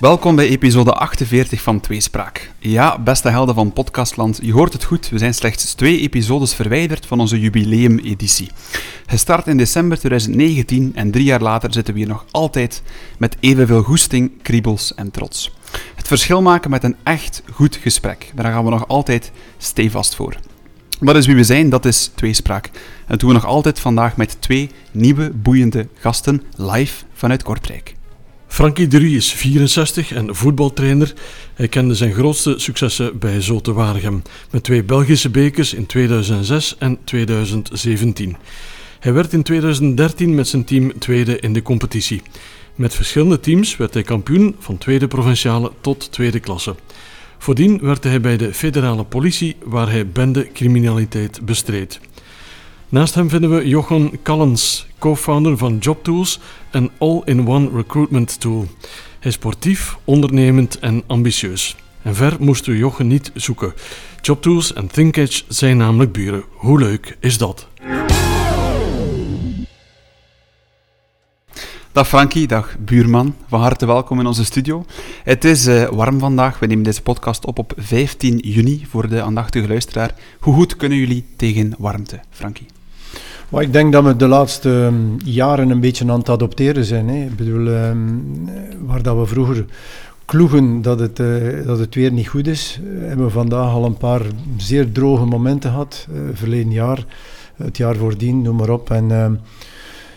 Welkom bij episode 48 van Tweespraak. Ja, beste helden van Podcastland, je hoort het goed, we zijn slechts twee episodes verwijderd van onze jubileumeditie. Gestart in december 2019 en drie jaar later zitten we hier nog altijd met evenveel goesting, kriebels en trots. Het verschil maken met een echt goed gesprek, daar gaan we nog altijd stevast voor. Dat is wie we zijn, dat is Tweespraak. En dat doen we nog altijd vandaag met twee nieuwe, boeiende gasten live vanuit Kortrijk. Frankie Drie is 64 en voetbaltrainer. Hij kende zijn grootste successen bij Zote Waregem, met twee Belgische bekers in 2006 en 2017. Hij werd in 2013 met zijn team tweede in de competitie. Met verschillende teams werd hij kampioen van tweede provinciale tot tweede klasse. Voordien werkte hij bij de federale politie, waar hij bendecriminaliteit bestreed. Naast hem vinden we Jochen Callens, co-founder van JobTools, een all-in-one recruitment tool. Hij is sportief, ondernemend en ambitieus. En ver moesten we Jochen niet zoeken. JobTools en ThinkEdge zijn namelijk buren. Hoe leuk is dat? Dag Frankie, dag buurman. Van harte welkom in onze studio. Het is uh, warm vandaag. We nemen deze podcast op op 15 juni voor de aandachtige luisteraar. Hoe goed kunnen jullie tegen warmte, Frankie? Maar ik denk dat we de laatste um, jaren een beetje aan het adopteren zijn. Hè. Ik bedoel, um, waar dat we vroeger kloegen dat het, uh, dat het weer niet goed is, uh, hebben we vandaag al een paar zeer droge momenten gehad. Uh, verleden jaar, het jaar voordien, noem maar op. En ehm,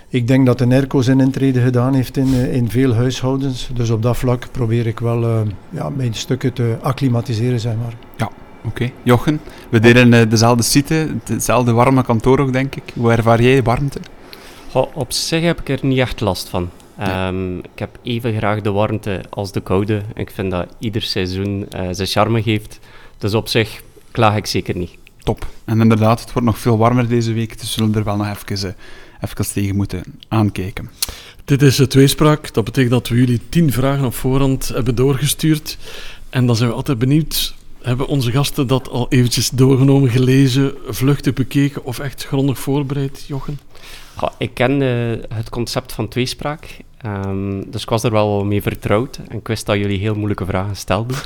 ik denk dat de NERCO zijn intrede gedaan heeft in, in veel huishoudens. Dus op dat vlak probeer ik wel ja, mijn stukken te acclimatiseren, zeg maar. Ja, Oké, okay. Jochen, we delen uh, dezelfde site, hetzelfde warme kantoor ook, denk ik. Hoe ervaar jij de warmte? Goh, op zich heb ik er niet echt last van. Ja. Um, ik heb even graag de warmte als de koude. Ik vind dat ieder seizoen uh, zijn charme geeft. Dus op zich klaag ik zeker niet. Top. En inderdaad, het wordt nog veel warmer deze week, dus we zullen er wel nog even, uh, even tegen moeten aankijken. Dit is de tweespraak. Dat betekent dat we jullie tien vragen op voorhand hebben doorgestuurd. En dan zijn we altijd benieuwd hebben onze gasten dat al eventjes doorgenomen, gelezen, vluchtig bekeken of echt grondig voorbereid, Jochen? Ik ken uh, het concept van tweespraak, um, dus ik was er wel mee vertrouwd en ik wist dat jullie heel moeilijke vragen stelden.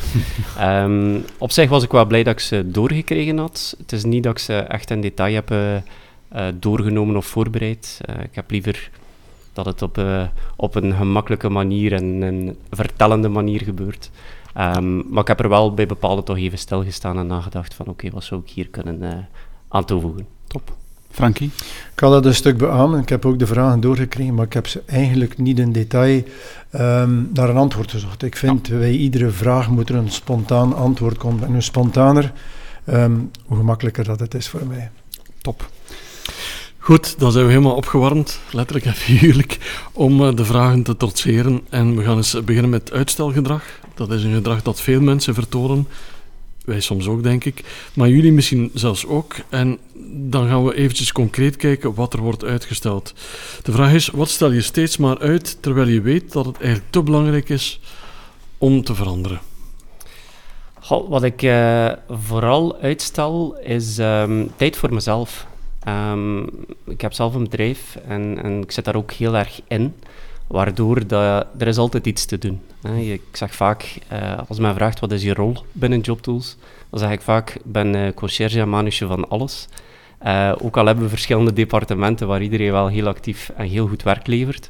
um, op zich was ik wel blij dat ik ze doorgekregen had. Het is niet dat ik ze echt in detail heb uh, uh, doorgenomen of voorbereid. ik heb liever dat het op, op een gemakkelijke manier en een vertellende manier gebeurt. Um, maar ik heb er wel bij bepaalde toch even stilgestaan en nagedacht van oké, okay, wat zou ik hier kunnen uh, aan toevoegen. Top. Frankie? Ik kan dat een stuk beamen. Ik heb ook de vragen doorgekregen, maar ik heb ze eigenlijk niet in detail um, naar een antwoord gezocht. Ik vind, ja. bij iedere vraag moet er een spontaan antwoord komen. En hoe spontaner, um, hoe gemakkelijker dat het is voor mij. Top. Goed, dan zijn we helemaal opgewarmd, letterlijk en figuurlijk, om uh, de vragen te trotseren. En we gaan eens beginnen met uitstelgedrag. Dat is een gedrag dat veel mensen vertonen. Wij soms ook, denk ik. Maar jullie misschien zelfs ook. En dan gaan we eventjes concreet kijken wat er wordt uitgesteld. De vraag is, wat stel je steeds maar uit terwijl je weet dat het eigenlijk te belangrijk is om te veranderen? Wat ik uh, vooral uitstel is um, tijd voor mezelf. Um, ik heb zelf een bedrijf en, en ik zit daar ook heel erg in. Waardoor dat, er is altijd iets te doen. is. Ik zeg vaak, uh, als men vraagt wat is je rol binnen JobTools, dan zeg ik vaak, ben uh, conciërge en manusje van alles. Uh, ook al hebben we verschillende departementen waar iedereen wel heel actief en heel goed werk levert.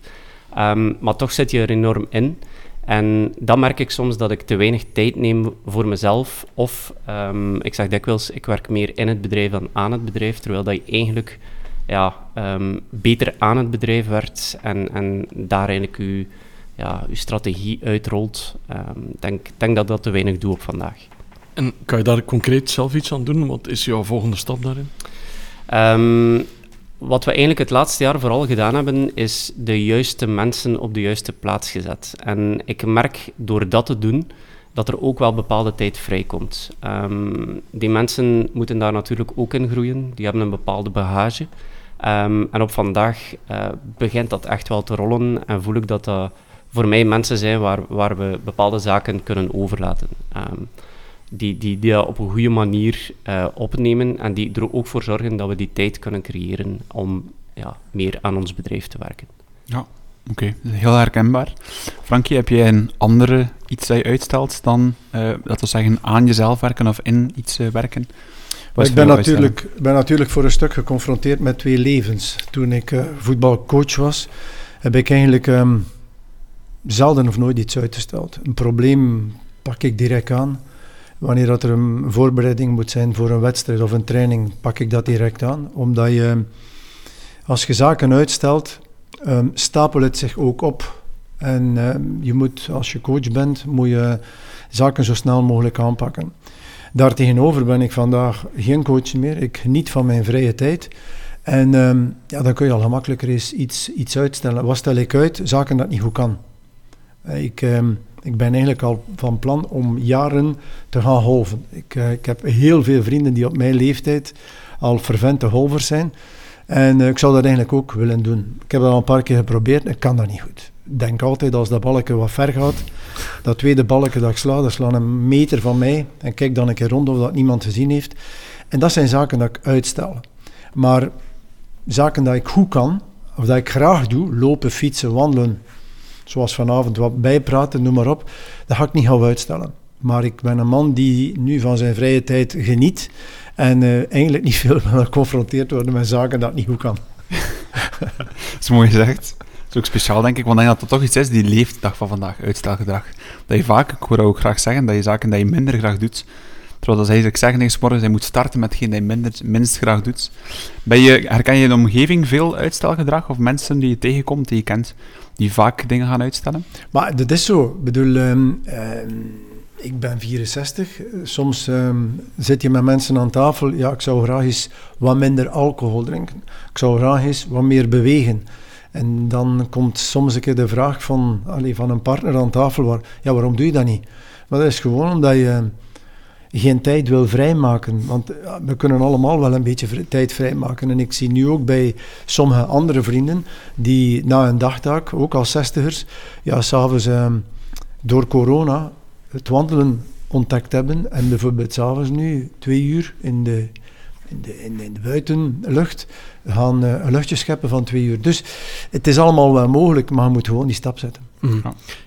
Um, maar toch zit je er enorm in. En dan merk ik soms dat ik te weinig tijd neem voor mezelf. Of, um, ik zeg dikwijls, ik werk meer in het bedrijf dan aan het bedrijf. Terwijl dat je eigenlijk ja, um, beter aan het bedrijf werkt en, en daar eigenlijk je, ja, uw strategie uitrolt. Ik um, denk, denk dat dat te weinig doe op vandaag. En kan je daar concreet zelf iets aan doen? Wat is jouw volgende stap daarin? Um, wat we eigenlijk het laatste jaar vooral gedaan hebben, is de juiste mensen op de juiste plaats gezet. En ik merk door dat te doen, dat er ook wel bepaalde tijd vrijkomt. Um, die mensen moeten daar natuurlijk ook in groeien. Die hebben een bepaalde bagage. Um, en op vandaag uh, begint dat echt wel te rollen en voel ik dat dat voor mij mensen zijn waar, waar we bepaalde zaken kunnen overlaten. Um, die, die, die dat op een goede manier uh, opnemen en die er ook voor zorgen dat we die tijd kunnen creëren om ja, meer aan ons bedrijf te werken. Ja, oké. Okay. Heel herkenbaar. Frankie, heb jij een andere iets dat je uitstelt dan, uh, dat we zeggen, aan jezelf werken of in iets uh, werken? ik ben natuurlijk, ben natuurlijk voor een stuk geconfronteerd met twee levens. Toen ik uh, voetbalcoach was, heb ik eigenlijk um, zelden of nooit iets uitgesteld. Een probleem pak ik direct aan. Wanneer dat er een voorbereiding moet zijn voor een wedstrijd of een training, pak ik dat direct aan. Omdat je, als je zaken uitstelt, um, stapelt het zich ook op. En um, je moet, als je coach bent, moet je zaken zo snel mogelijk aanpakken. Daartegenover ben ik vandaag geen coach meer. Ik geniet van mijn vrije tijd. En um, ja, dan kun je al gemakkelijker eens iets, iets uitstellen. Wat stel ik uit? Zaken dat niet goed kan. Ik, um, ik ben eigenlijk al van plan om jaren te gaan golven. Ik, uh, ik heb heel veel vrienden die op mijn leeftijd al fervente golvers zijn. En uh, ik zou dat eigenlijk ook willen doen. Ik heb dat al een paar keer geprobeerd ik kan dat niet goed. Ik denk altijd als dat balkje wat ver gaat, dat tweede balkje dat ik sla, dat slaan een meter van mij. En kijk dan een keer rond of dat niemand gezien heeft. En dat zijn zaken dat ik uitstel. Maar zaken dat ik goed kan, of dat ik graag doe, lopen, fietsen, wandelen, zoals vanavond wat bijpraten, noem maar op, dat ga ik niet gaan uitstellen. Maar ik ben een man die nu van zijn vrije tijd geniet en uh, eigenlijk niet veel wil geconfronteerd worden met zaken dat niet goed kan. dat is mooi gezegd. Dat is ook speciaal, denk ik, want ik denk dat dat toch iets is die leeft dag van vandaag, uitstelgedrag. Dat je vaak, ik hoor ook graag zeggen, dat je zaken dat je minder graag doet, Terwijl dat ze eigenlijk zeggen is morgen, hij moet starten met hetgeen hij minder, minst graag doet. Ben je, herken je in de omgeving veel uitstelgedrag of mensen die je tegenkomt, die je kent, die vaak dingen gaan uitstellen? Maar dat is zo. Ik bedoel, um, ik ben 64. Soms um, zit je met mensen aan tafel. Ja, ik zou graag eens wat minder alcohol drinken. Ik zou graag eens wat meer bewegen. En dan komt soms een keer de vraag van, van een partner aan tafel: waar, ja, waarom doe je dat niet? Maar dat is gewoon omdat je geen tijd wil vrijmaken. Want we kunnen allemaal wel een beetje tijd vrijmaken. En ik zie nu ook bij sommige andere vrienden die na een dagtaak, ook als zestigers, ja, s'avonds uh, door corona het wandelen ontdekt hebben. En bijvoorbeeld s'avonds nu twee uur in de, in de, in de, buitenlucht gaan uh, een luchtje scheppen van twee uur. Dus het is allemaal wel mogelijk, maar je moet gewoon die stap zetten. Mm.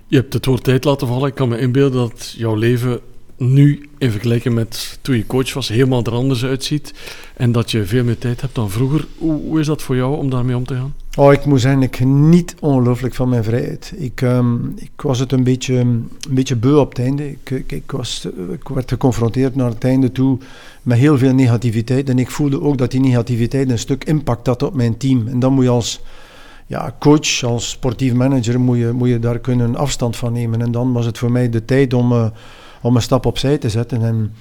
Je hebt het woord tijd laten vallen. Ik kan me inbeelden dat jouw leven nu in vergelijking met toen je coach was helemaal er anders uitziet en dat je veel meer tijd hebt dan vroeger. Hoe, hoe is dat voor jou om daarmee om te gaan? Oh, ik moet zeggen, ik geniet ongelooflijk van mijn vrijheid. Ik, um, ik was het een beetje, een beetje beu op het einde. Ik, ik, was, ik werd geconfronteerd naar het einde toe met heel veel negativiteit. En ik voelde ook dat die negativiteit een stuk impact had op mijn team. En dan moet je als ja, coach, als sportief manager, moet je, moet je daar kunnen afstand van nemen. En dan was het voor mij de tijd om... Uh, om een stap opzij te zetten. En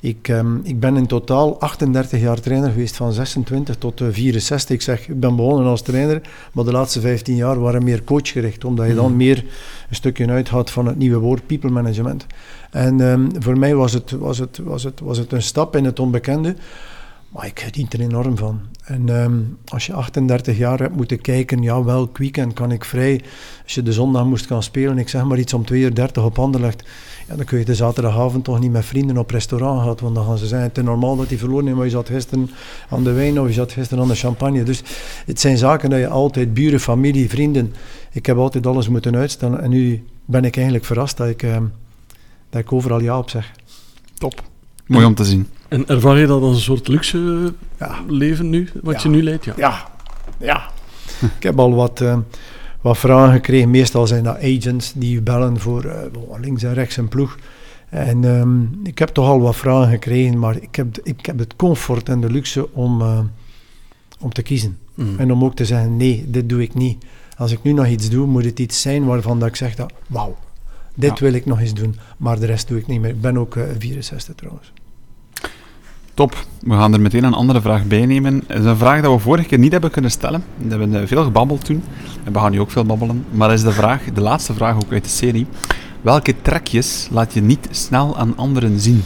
ik, um, ik ben in totaal 38 jaar trainer geweest, van 26 tot uh, 64. Ik zeg, ik ben begonnen als trainer, maar de laatste 15 jaar waren meer coachgericht, omdat je dan mhm. meer een stukje uithaalt van het nieuwe woord people management. En um, voor mij was het, was, het, was, het, was het een stap in het onbekende, maar ik geniet er enorm van. En um, als je 38 jaar hebt moeten kijken, ja, welk weekend kan ik vrij? Als je de zondag moest gaan spelen, ik zeg maar iets om 2 uur 30 op Anderlecht ja, dan kun je de zaterdagavond toch niet met vrienden op restaurant gaan, want dan gaan ze zeggen, het is normaal dat hij verloren heeft, maar je zat gisteren aan de wijn of je zat gisteren aan de champagne. Dus het zijn zaken dat je altijd, buren, familie, vrienden, ik heb altijd alles moeten uitstellen en nu ben ik eigenlijk verrast dat ik, eh, dat ik overal ja op zeg. Top. Mooi om te zien. En ervaar je dat als een soort luxe ja. leven nu, wat je nu leidt? Ja, ja. ja. ik heb al wat... Uh, wat vragen gekregen. Meestal zijn dat agents die bellen voor uh, links en rechts een ploeg. En um, ik heb toch al wat vragen gekregen, maar ik heb, ik heb het comfort en de luxe om, uh, om te kiezen. Mm. En om ook te zeggen, nee, dit doe ik niet. Als ik nu nog iets doe, moet het iets zijn waarvan dat ik zeg, dat, wauw, dit ja. wil ik nog eens doen. Maar de rest doe ik niet meer. Ik ben ook uh, 64 trouwens. Top. We gaan er meteen een andere vraag bij nemen. Het is een vraag die we vorige keer niet hebben kunnen stellen. We hebben veel gebabbeld toen. En we gaan nu ook veel babbelen. Maar is de vraag, de laatste vraag ook uit de serie. Welke trekjes laat je niet snel aan anderen zien?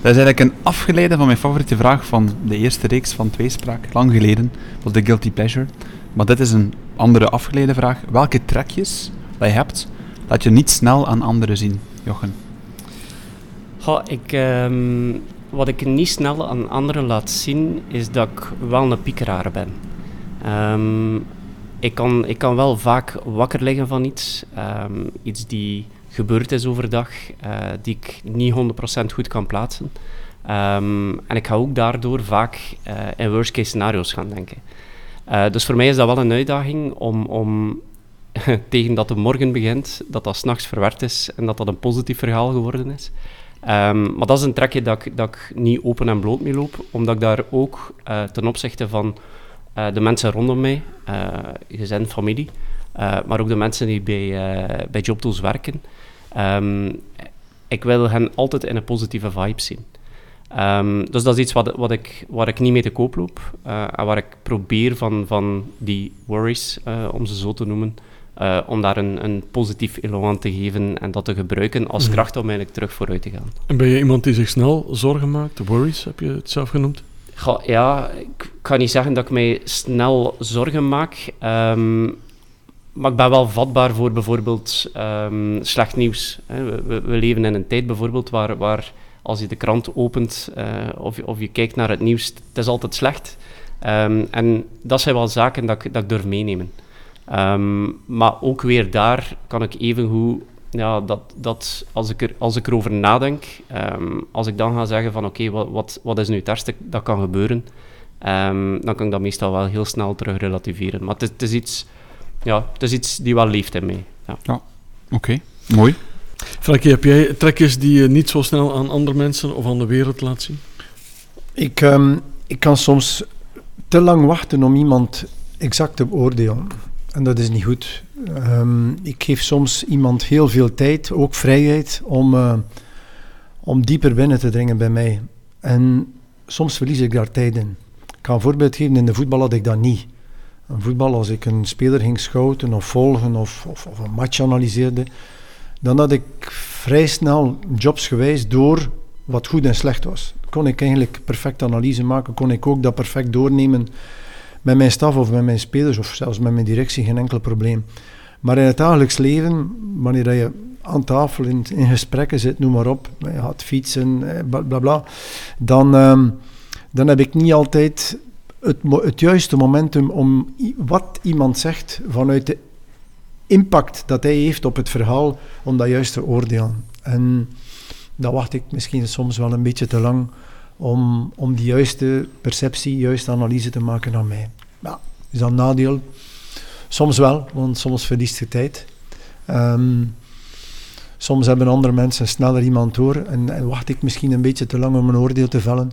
Dat is eigenlijk een afgeleide van mijn favoriete vraag van de eerste reeks van Tweespraak. Lang geleden. was de Guilty Pleasure. Maar dit is een andere afgeleide vraag. Welke trekjes dat je hebt, laat je niet snel aan anderen zien? Jochen. Goh, ik... Um wat ik niet snel aan anderen laat zien, is dat ik wel een piekeraar ben. Um, ik, kan, ik kan wel vaak wakker liggen van iets. Um, iets die gebeurd is overdag, die ik niet 100% goed kan plaatsen. Ehm, en ik ga ook daardoor vaak in worst case scenario's gaan denken. dus voor mij is dat wel een uitdaging om, om tegen dat de morgen begint, dat dat s'nachts verwerkt is en dat dat een positief verhaal geworden is. Ehm, maar dat is een trekje dat ik, dat ik niet open en bloot mee loop, omdat ik daar ook uh, ten opzichte van uh, de mensen rondom mij, uh, gezin, familie, maar ook de mensen die bij, bij JobTools werken, um, ik wil hen altijd in een positieve vibe zien. Um, dus dat is iets wat, wat ik, waar ik niet mee te koop loop en waar ik probeer van, van die worries, om ze zo te noemen, uh, om daar een, een positief elan aan te geven en dat te gebruiken als mhm. kracht om eigenlijk terug vooruit te gaan. En ben je iemand die zich snel zorgen maakt? Worries heb je het zelf genoemd? Ja, ik kan niet zeggen dat ik mij snel zorgen maak. Um, maar ik ben wel vatbaar voor bijvoorbeeld um, slecht nieuws. We, we, we, leven in een tijd bijvoorbeeld waar, waar als je de krant opent uh, of, of je kijkt naar het nieuws, het is altijd slecht. Um, en dat zijn wel zaken dat ik, dat ik durf meenemen. Um, maar ook weer daar kan ik even hoe ja, dat, dat als, ik er, als ik erover nadenk, um, als ik dan ga zeggen van oké, okay, wat, wat, wat is nu het ergste dat kan gebeuren, um, dan kan ik dat meestal wel heel snel terug relativeren. Maar het is, het is iets, ja, het is iets die wel leeft in mij. Ja, ja oké, okay. mooi. Frankie, heb jij trekjes die je niet zo snel aan andere mensen of aan de wereld laat zien? Ik, um, ik kan soms te lang wachten om iemand exact te beoordelen. En dat is niet goed. Um, ik geef soms iemand heel veel tijd, ook vrijheid, om, uh, om dieper binnen te dringen bij mij. En soms verlies ik daar tijd in. Ik ga een voorbeeld geven, in de voetbal had ik dat niet. Voetbal, als ik een speler ging scouten of volgen of, of, of een match analyseerde, dan had ik vrij snel jobsgewijs door wat goed en slecht was. Kon ik eigenlijk perfect analyse maken, kon ik ook dat perfect doornemen met mijn staf of met mijn spelers of zelfs met mijn directie geen enkel probleem. Maar in het dagelijks leven, wanneer je aan tafel in, gesprekken zit, noem maar op, je gaat fietsen, eh, bla bla, dan, um, dan heb ik niet altijd het, het juiste momentum om wat iemand zegt vanuit de impact dat hij heeft op het verhaal, om dat juist te oordelen. En dan wacht ik misschien soms wel een beetje te lang om, om die juiste perceptie, juiste analyse te maken aan mij. Ja, is dat een nadeel? Soms wel, want soms verliest je tijd. Um, soms hebben andere mensen sneller iemand door en, en, wacht ik misschien een beetje te lang om een oordeel te vellen.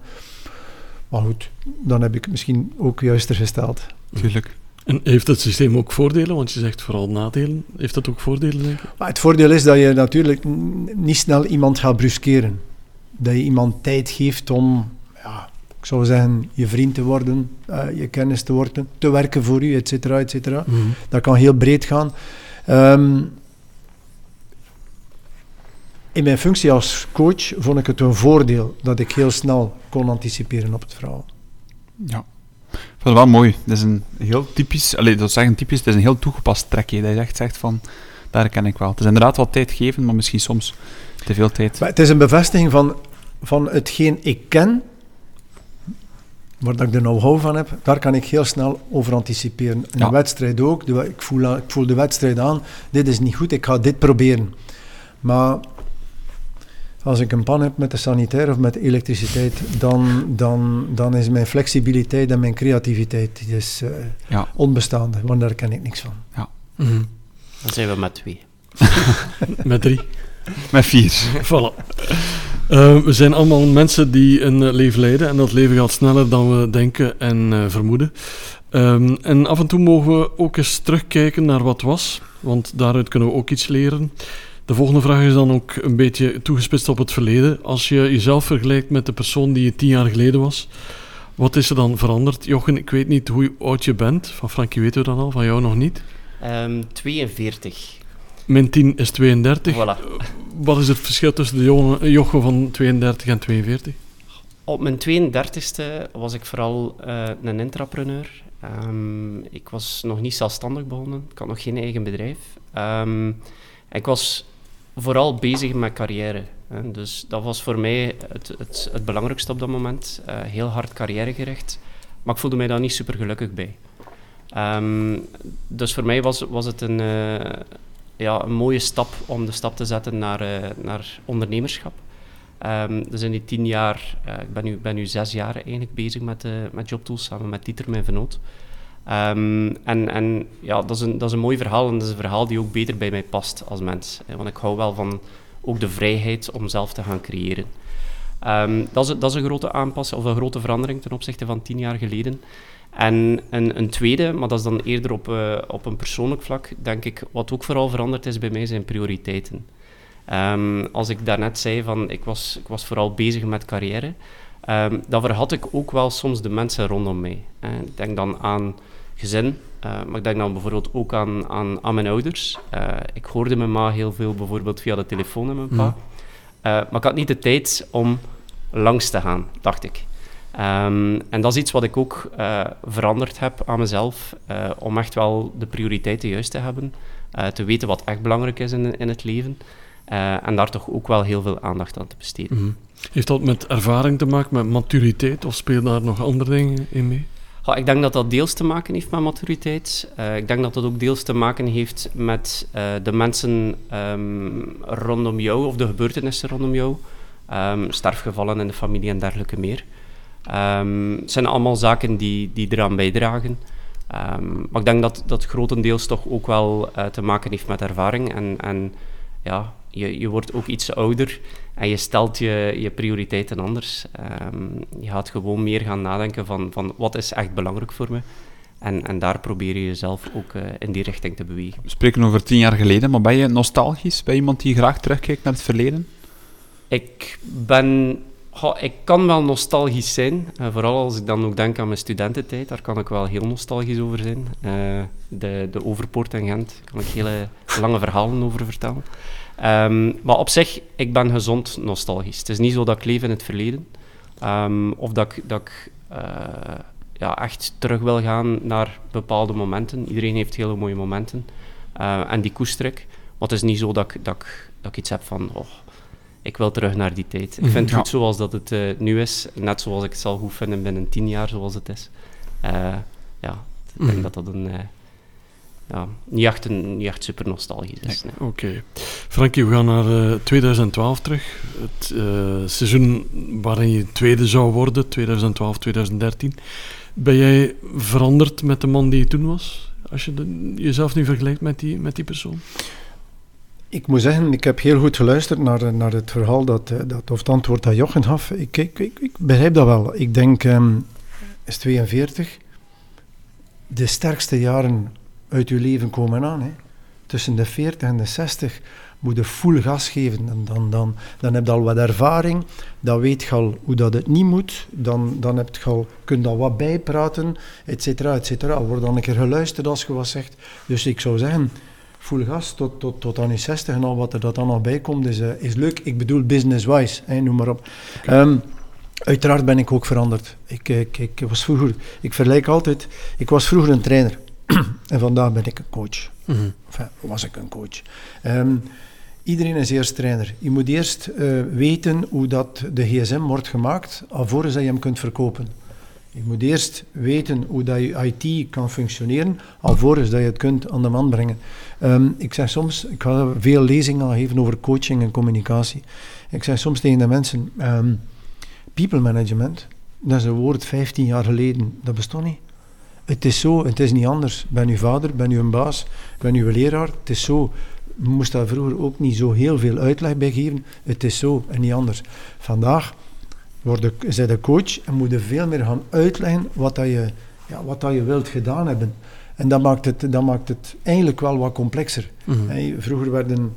Maar goed, dan heb ik het misschien ook juister gesteld. Tuurlijk. En heeft het systeem ook voordelen? Want je zegt vooral nadelen. Heeft dat ook voordelen, denk ik? Maar het voordeel is dat je natuurlijk niet snel iemand gaat bruskeren dat je iemand tijd geeft om, ja, ik zou zeggen, je vriend te worden, uh, je kennis te worden, te werken voor u, et cetera, et cetera. Mm -hmm. Dat kan heel breed gaan. Um, in mijn functie als coach vond ik het een voordeel dat ik heel snel kon anticiperen op het verhaal. Ja, ik vind het wel mooi. Dat is een heel typisch, allez, dat zeggen typisch, het is een heel toegepast trekje. Dat je echt zegt van, daar ken ik wel. Het is inderdaad wat tijd geven, maar misschien soms te veel tijd. Maar het is een bevestiging van van hetgeen ik ken, waar dat ik de know-how van heb, daar kan ik heel snel over anticiperen. In een wedstrijd ook. ik, voel, ik voel de wedstrijd aan. Dit is niet goed, ik ga dit proberen. Maar als ik een pan heb met de sanitair of met de elektriciteit, dan, dan, dan is mijn flexibiliteit en mijn creativiteit is, uh, ja. onbestaande, want daar ken ik niks van. Ja. Mm -hmm. Dan zijn we met twee. met drie. Met vier. Voilà. Uh, we zijn allemaal mensen die een uh, leven leiden en dat leven gaat sneller dan we denken en uh, vermoeden. Um, en af en toe mogen we ook eens terugkijken naar wat was, want daaruit kunnen we ook iets leren. De volgende vraag is dan ook een beetje toegespitst op het verleden. Als je jezelf vergelijkt met de persoon die je tien jaar geleden was, wat is er dan veranderd? Jochen, ik weet niet hoe oud je bent. Van Frankie weten we dat al, van jou nog niet. Um, 42. Min 10 is 32. Voilà. Wat is het verschil tussen de jochen van 32 en 42? Op mijn 32e was ik vooral uh, een intrapreneur. Um, ik was nog niet zelfstandig begonnen. Ik had nog geen eigen bedrijf. Um, ik was vooral bezig met carrière. Hè. Dus dat was voor mij het, het, het belangrijkste op dat moment. Uh, heel hard carrièregericht. Maar ik voelde mij daar niet super gelukkig bij. Um, dus voor mij was, was het een, uh, ja, een mooie stap om de stap te zetten naar, eh, naar ondernemerschap. Um, dus in die tien jaar, uh, ik ben nu, ben nu zes jaar eigenlijk bezig met, met JobTools, samen met Dieter, mijn vernoot. Um, en en ja, dat is, een, dat is een mooi verhaal en dat is een verhaal die ook beter bij mij past als mens. Want ik hou wel van ook de vrijheid om zelf te gaan creëren. Um, dat, is, dat is een grote aanpassing, of een grote verandering ten opzichte van tien jaar geleden. En een, een tweede, maar dat is dan eerder op, uh, op een persoonlijk vlak, denk ik, wat ook vooral veranderd is bij mij, zijn prioriteiten. Um, als ik daarnet zei van ik was, ik was vooral bezig met carrière, um, dan verhad ik ook wel soms de mensen rondom mij. Uh, ik denk dan aan gezin, uh, maar ik denk dan bijvoorbeeld ook aan, aan, aan mijn ouders. Uh, ik hoorde mijn ma heel veel bijvoorbeeld via de telefoon en mijn pa. Mm. maar ik had niet de tijd om langs te gaan, dacht ik. Um, en dat is iets wat ik ook uh, veranderd heb aan mezelf, uh, om echt wel de prioriteiten juist te hebben, uh, te weten wat echt belangrijk is in, in het leven, en daar toch ook wel heel veel aandacht aan te besteden. Mm -hmm. Heeft dat met ervaring te maken, met maturiteit, of spelen daar nog andere dingen in mee? Ja, ik denk dat dat deels te maken heeft met maturiteit. ik denk dat dat ook deels te maken heeft met de mensen um, rondom jou, of de gebeurtenissen rondom jou, um, sterfgevallen in de familie en dergelijke meer. Um, het zijn allemaal zaken die, die eraan bijdragen. Um, maar ik denk dat dat grotendeels toch ook wel uh, te maken heeft met ervaring. En, en ja, je, je wordt ook iets ouder en je stelt je, je prioriteiten anders. Um, je gaat gewoon meer gaan nadenken van, van wat is echt belangrijk voor me. En, en daar probeer je jezelf ook uh, in die richting te bewegen. We spreken over tien jaar geleden, maar ben je nostalgisch? Ben je iemand die graag terugkijkt naar het verleden? Ik ben Ik kan wel nostalgisch zijn. Uh, vooral als ik dan ook denk aan mijn studententijd. Daar kan ik wel heel nostalgisch over zijn. Uh, de, de Overpoort en Gent. Daar kan ik hele lange verhalen over vertellen. Um, maar op zich, ik ben gezond nostalgisch. Het is niet zo dat ik leef in het verleden. Um, of dat ik, dat ik uh, ja, echt terug wil gaan naar bepaalde momenten. Iedereen heeft hele mooie momenten. en die koester ik. Maar het is niet zo dat ik, dat ik, dat ik iets heb van... Oh, ik wil terug naar die tijd. Ik vind het goed zoals dat het uh, nu is, net zoals ik het zal goed vinden binnen tien jaar zoals het is. Uh, ja, ik denk mm. dat dat een, uh, ja, niet, echt een, niet echt super nostalgisch is. Nee. Oké. Okay. Frankie, we gaan naar 2012 terug. Het seizoen waarin je tweede zou worden, 2012-2013. Ben jij veranderd met de man die je toen was? Als je de, jezelf nu vergelijkt met die, met die persoon? Ik moet zeggen, ik heb heel goed geluisterd naar, naar het verhaal dat, eh, dat, of het antwoord dat Jochen gaf. Ik, ik, ik, begrijp dat wel. Ik denk, um, is 42, de sterkste jaren uit je leven komen aan. Hè. Tussen de 40 en de 60 moet je full gas geven. En dan, dan, dan heb je al wat ervaring, dan weet je al hoe dat het niet moet, dan, dan heb je al, kun wat bijpraten, et cetera, et wordt dan een keer geluisterd als je wat zegt. Dus ik zou zeggen, full gas tot, tot, tot aan je 60 en al wat er dat dan nog bij komt, is, uh, is leuk. Ik bedoel business-wise, noem maar op. Okay. Um, uiteraard ben ik ook veranderd. Ik, ik, ik was vroeger, ik vergelijk altijd, ik was vroeger een trainer en vandaag ben ik een coach. Mm -hmm. Enfin, was ik een coach. Um, iedereen is eerst trainer. Je moet eerst uh, weten hoe dat de gsm wordt gemaakt, alvorens dat je hem kunt verkopen. Je moet eerst weten hoe dat je IT kan functioneren, alvorens dat je het kunt aan de man brengen. Um, ik zeg soms, ik ga veel lezingen geven over coaching en communicatie. Ik zeg soms tegen de mensen, um, people management, dat is een woord 15 jaar geleden, dat bestond niet. Het is zo, het is niet anders. Ben uw vader, ben u een baas, ben u een leraar, het is zo. Je moest daar vroeger ook niet zo heel veel uitleg bij geven. Het is zo en niet anders. Vandaag word zij de coach en moet veel meer gaan uitleggen wat, dat je, ja, wat dat je wilt gedaan hebben. En dat maakt het, dat maakt het eigenlijk wel wat complexer. Mm -hmm. vroeger werden,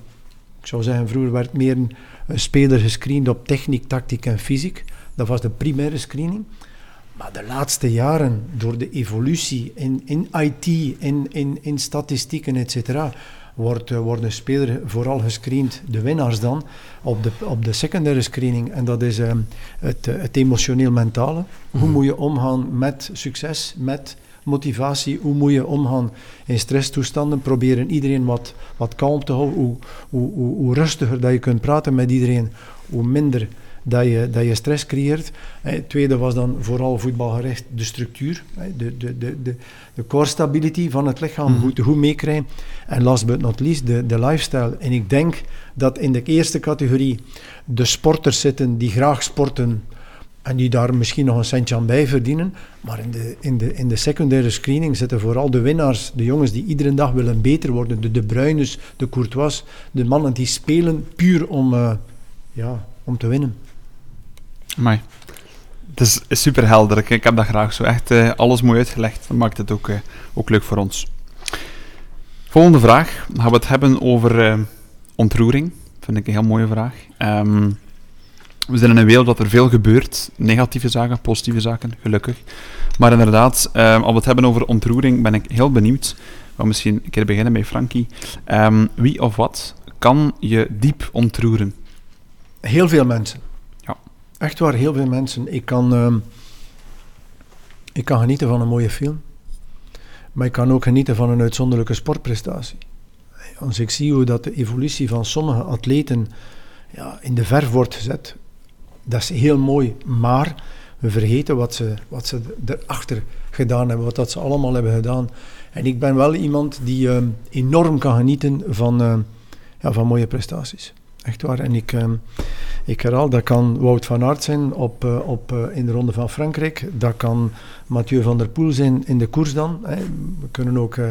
ik zou zeggen, vroeger werd meer een, een speler gescreend op techniek, tactiek en fysiek. Dat was de primaire screening. Maar de laatste jaren, door de evolutie in, in IT, in, in, in statistieken, etc., wordt, uh, wordt een speler vooral gescreend, de winnaars dan, op de, op de secundaire screening. En dat is uh, het, het emotioneel-mentale. Mm -hmm. Hoe moet je omgaan met succes, met motivatie, hoe moet je omgaan in stresstoestanden, proberen iedereen wat, wat kalm te houden, hoe, hoe, hoe, hoe rustiger dat je kunt praten met iedereen, hoe minder dat je, dat je stress creëert. Het tweede was dan vooral voetbalgericht de structuur, de, de, de, de, de core stability van het lichaam, Mhm. goed, goed meekrijgen. En last but not least, de, de lifestyle. En ik denk dat in de eerste categorie de sporters zitten die graag sporten en die daar misschien nog een centje aan bij verdienen. Maar in de, in de, in de secundaire screening zitten vooral de winnaars, de jongens die iedere dag willen beter worden. De De Bruynes, de Courtois, de mannen die spelen puur om, eh, ja, om te winnen. Amai. Het is, is super helder. Ik, heb dat graag zo. Echt eh, alles mooi uitgelegd. Dat maakt het ook, eh, ook leuk voor ons. Volgende vraag. Gaan we het hebben over ontroering. Vind ik een heel mooie vraag. Ehm, we zijn in een wereld dat er veel gebeurt. Negatieve zaken, positieve zaken, gelukkig. Maar inderdaad, ehm, als we het hebben over ontroering, ben ik heel benieuwd. We misschien een keer beginnen bij Frankie. Ehm, wie of wat kan je diep ontroeren? Heel veel mensen. Ja. Echt waar, heel veel mensen. Ik kan, ehm, ik kan genieten van een mooie film. Maar ik kan ook genieten van een uitzonderlijke sportprestatie. Als ik zie hoe dat de evolutie van sommige atleten ja, in de verf wordt gezet, dat is heel mooi. Maar we vergeten wat ze, wat ze erachter gedaan hebben, wat dat ze allemaal hebben gedaan. En ik ben wel iemand die ehm, enorm kan genieten van, ehm, ja, van mooie prestaties. Echt waar. En ik, ehm, ik herhaal, dat kan Wout van Aert zijn op, eh, op, eh, in de Ronde van Frankrijk. Dat kan Mathieu van der Poel zijn in de koers dan. Hè. We kunnen ook eh,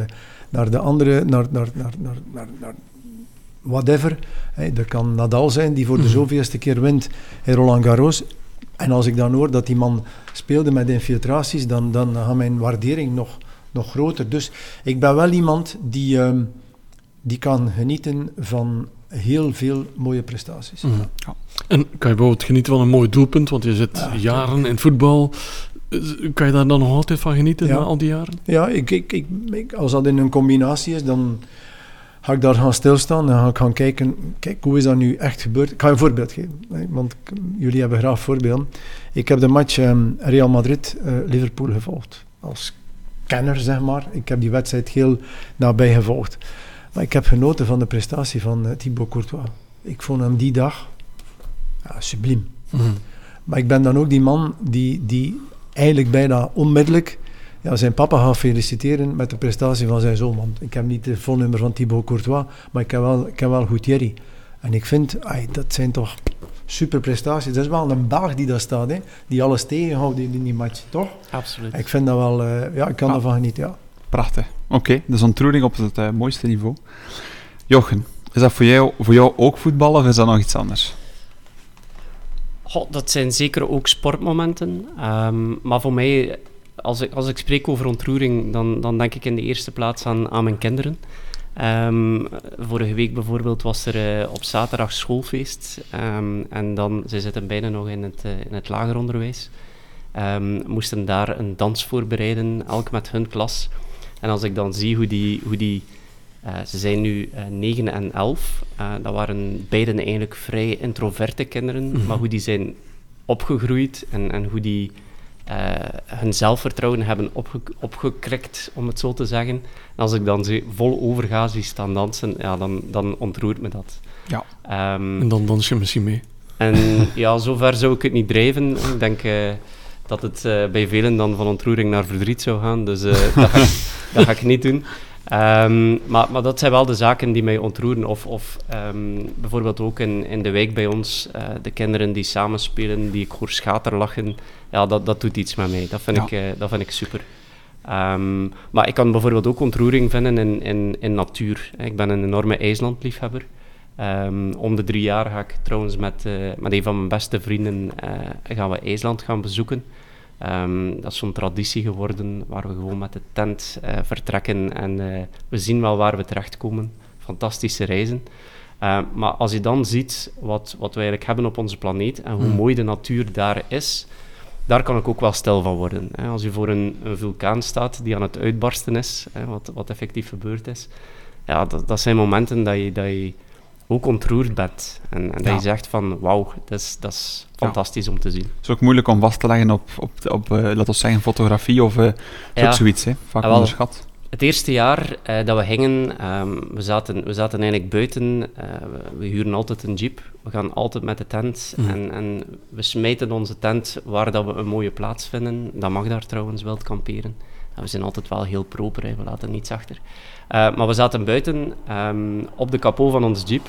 naar de andere, naar, naar, naar, naar, naar, naar whatever. Hè. Dat kan Nadal zijn, die voor de Mhm. zoveelste keer wint in Roland Garros. En als ik dan hoor dat die man speelde met infiltraties, dan, dan gaat mijn waardering nog, nog groter. Dus ik ben wel iemand die, ehm, die kan genieten van heel veel mooie prestaties. Mhm. Ja. En kan je bijvoorbeeld genieten van een mooi doelpunt, want je zit Ja, jaren in het voetbal. Eh, Kan je daar dan nog altijd van genieten Ja. na al die jaren? Ja, ik, ik, ik, ik- als dat in een combinatie is, dan ga ik daar gaan stilstaan en ga ik gaan kijken, kijk, hoe is dat nu echt gebeurd? Ik ga je een voorbeeld geven, want jullie hebben graag voorbeelden. Ik heb de match ehm, Real Madrid-Liverpool gevolgd, als kenner, zeg maar. Ik heb die wedstrijd heel nabij gevolgd. Maar ik heb genoten van de prestatie van eh, Thibaut Courtois. Ik vond hem die dag ja, subliem. Mhm. Maar ik ben dan ook die man die, die eigenlijk bijna onmiddellijk ja, zijn papa gaat feliciteren met de prestatie van zijn zoon. Want ik heb niet het volnummer van Thibaut Courtois, maar ik heb wel, ik heb wel Gutierrez. En ik vind, ai, dat zijn toch super prestaties. Dat is wel een Belg die daar staat, hè, die alles tegenhoudt in die match, toch? Absoluut. Ik vind dat wel, eh, ja, ik kan Ja. daarvan genieten, ja. Prachtig. Oké, dus ontroering op het eh, mooiste niveau. Jochen, is dat voor jou, voor jou ook voetbal of is dat nog iets anders? Goh, dat zijn zeker ook sportmomenten. Ehm, maar voor mij, als ik, als ik spreek over ontroering, dan, dan denk ik in de eerste plaats aan, aan mijn kinderen. Ehm, vorige week bijvoorbeeld was er eh, op zaterdag schoolfeest. Ehm, en dan, ze zitten bijna nog in het, eh, in het lager onderwijs. Ehm, moesten daar een dans voorbereiden, elk met hun klas. En als ik dan zie hoe die... Hoe die eh, ze zijn nu eh 9 en 11. Eh, dat waren beiden eigenlijk vrij introverte kinderen. Mhm. Maar hoe die zijn opgegroeid en, en hoe die hun zelfvertrouwen hebben opge opgekrikt, om het zo te zeggen. En als ik dan ze vol overga zie staan dansen, ja, dan, dan ontroert me dat. Ja. Ehm, En dan dans je misschien mee. en ja, zover zou ik het niet drijven. Ik denk eh, dat het eh, bij velen dan van ontroering naar verdriet zou gaan. Dus eh, dat, ga ik, dat ga ik niet doen. Ehm, maar, maar dat zijn wel de zaken die mij ontroeren. Of, of ehm, bijvoorbeeld ook in, in de wijk bij ons, eh, de kinderen die samenspelen, die ik hoor schaterlachen. Ja, dat, dat doet iets met mij. Dat vind, Ja. ik, eh, dat vind ik super. Ehm, maar ik kan bijvoorbeeld ook ontroering vinden in, in, in natuur. Ik ben een enorme ijslandliefhebber. Om de drie jaar ga ik trouwens met, eh, met een van mijn beste vrienden gaan we IJsland gaan bezoeken. Ehm, dat is zo'n traditie geworden waar we gewoon met de tent eh, vertrekken en eh, we zien wel waar we terechtkomen. Fantastische reizen. Eh, maar als je dan ziet wat, wat we eigenlijk hebben op onze planeet en hoe Mm. mooi de natuur daar is, daar kan ik ook wel stil van worden. Hè. Als je voor een, een vulkaan staat die aan het uitbarsten is, hè, wat, wat effectief gebeurd is, ja, dat, dat zijn momenten dat je, dat je ook ontroerd bent. En, en dat Ja. je zegt van, wauw, dat is, dat is fantastisch om te zien. Het is ook moeilijk om vast te leggen op, op, op eh, laten we zeggen, fotografie of eh, is Ja. zoiets, hè? vaak Ah, wel. onderschat. Het eerste jaar eh, dat we gingen, ehm, we, zaten, we zaten eigenlijk buiten. eh, we, we huren altijd een jeep. We gaan altijd met de tent Mhm. en, en we smijten onze tent waar dat we een mooie plaats vinden. Dat mag daar trouwens wild kamperen. En we zijn altijd wel heel proper, hè. we laten niets achter. Eh, maar we zaten buiten ehm, op de kapot van ons jeep,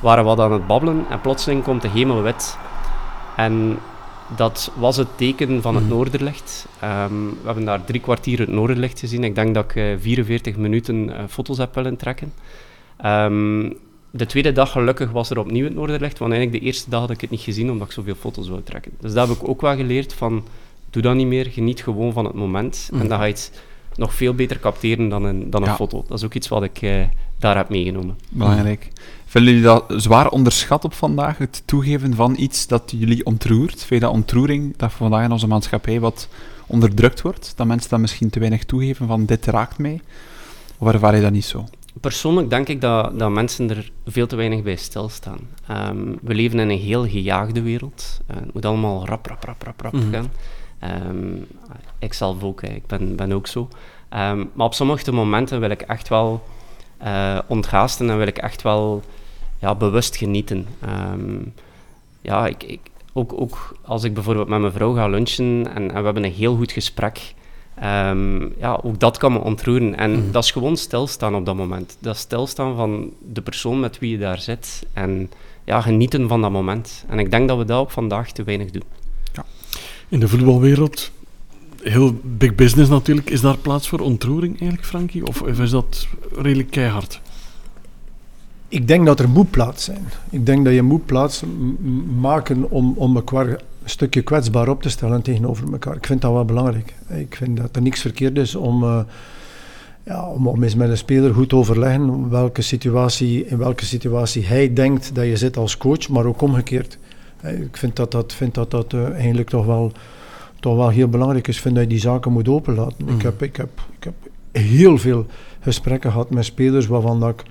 waren wat aan het babbelen en plotseling komt de hemel wit. En dat was het teken van het Mhm. noorderlicht. Ehm, we hebben daar drie kwartier het noorderlicht gezien. Ik denk dat ik eh, 44 minuten eh, foto's heb willen trekken. Ehm, de tweede dag gelukkig was er opnieuw het noorderlicht, want eigenlijk de eerste dag had ik het niet gezien omdat ik zoveel foto's wou trekken. Dus dat heb ik ook wel geleerd van, doe dat niet meer, geniet gewoon van het moment. Mhm. En dan ga je het nog veel beter capteren dan een, dan een Ja. foto. Dat is ook iets wat ik eh, daar heb meegenomen. Belangrijk. Vinden jullie dat zwaar onderschat op vandaag, het toegeven van iets dat jullie ontroert? Vind je dat ontroering, dat vandaag in onze maatschappij wat onderdrukt wordt? Dat mensen dat misschien te weinig toegeven van dit raakt mij? Of ervaar je dat niet zo? Persoonlijk denk ik dat, dat mensen er veel te weinig bij stilstaan. Ehm, we leven in een heel gejaagde wereld. Eh, het moet allemaal rap, rap, rap, rap, rap Mhm. gaan. Ehm, ik zelf ook, ik ben, ben ook zo. Ehm, maar op sommige momenten wil ik echt wel onthaasten en wil ik echt wel ja, bewust genieten. Ehm, ja, ik, ik, ook, ook als ik bijvoorbeeld met mijn vrouw ga lunchen en, en we hebben een heel goed gesprek, Ehm, ja, ook dat kan me ontroeren. En Mhm. dat is gewoon stilstaan op dat moment. Dat is stilstaan van de persoon met wie je daar zit. En ja, genieten van dat moment. En ik denk dat we dat op vandaag te weinig doen. In de voetbalwereld, heel big business natuurlijk, is daar plaats voor ontroering eigenlijk, Frankie? Of is dat redelijk keihard? Ik denk dat er moet plaats zijn. Ik denk dat je moet plaats maken om, om elkaar een stukje kwetsbaar op te stellen tegenover elkaar. Ik vind dat wel belangrijk. Ik vind dat er niks verkeerd is om, eh, ja, om, eens met een speler goed overleggen welke situatie, in welke situatie hij denkt dat je zit als coach, maar ook omgekeerd. Ik vind dat dat, vind dat, dat eh, eigenlijk toch wel, toch wel heel belangrijk is. Vind dat je die zaken moet openlaten. Ik, heb, ik, heb, ik heb heel veel gesprekken gehad met spelers waarvan dat ik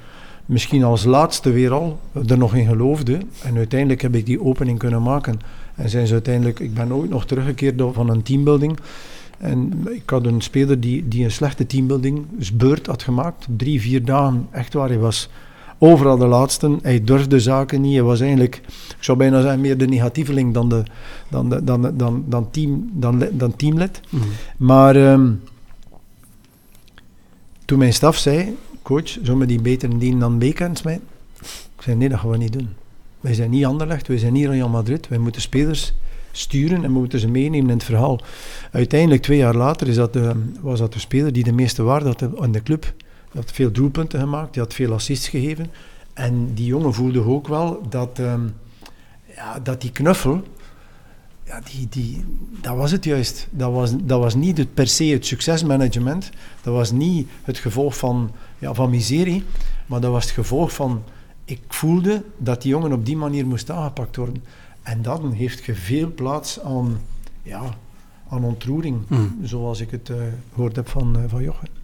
misschien als laatste weer al er nog in geloofde. En uiteindelijk heb ik die opening kunnen maken. En zijn ze uiteindelijk, ik ben ooit nog teruggekeerd van een teambuilding. En ik had een speler die, die een slechte teambuilding beurt had gemaakt. Drie, vier dagen, echt waar. Hij was overal de laatste. Hij durfde zaken niet. Hij was eigenlijk, ik zou bijna zeggen, meer de negatieveling dan, de, dan, de, dan, dan, dan, team, dan, dan teamlid. Maar ehm, toen mijn staf zei, coach, zullen we die beter indienen dan weekends mij? Ik zei, nee, dat gaan we niet doen. Wij zijn niet Anderlecht, wij zijn niet Real Madrid. Wij moeten spelers sturen en we moeten ze meenemen in het verhaal. Uiteindelijk, twee jaar later, is dat de, was dat de speler die de meeste waarde had in de club. Die had veel doelpunten gemaakt, die had veel assists gegeven. En die jongen voelde ook wel dat, ehm, ja, dat die knuffel, ja, die, die, dat was het juist. Dat was, dat was niet het, per se het succesmanagement. Dat was niet het gevolg van, ja, van miserie. Maar dat was het gevolg van... Ik voelde dat die jongen op die manier moest aangepakt worden. En dan heeft je veel plaats aan, ja, aan ontroering. Mm. Zoals ik het eh, gehoord heb van, eh, van Jochen.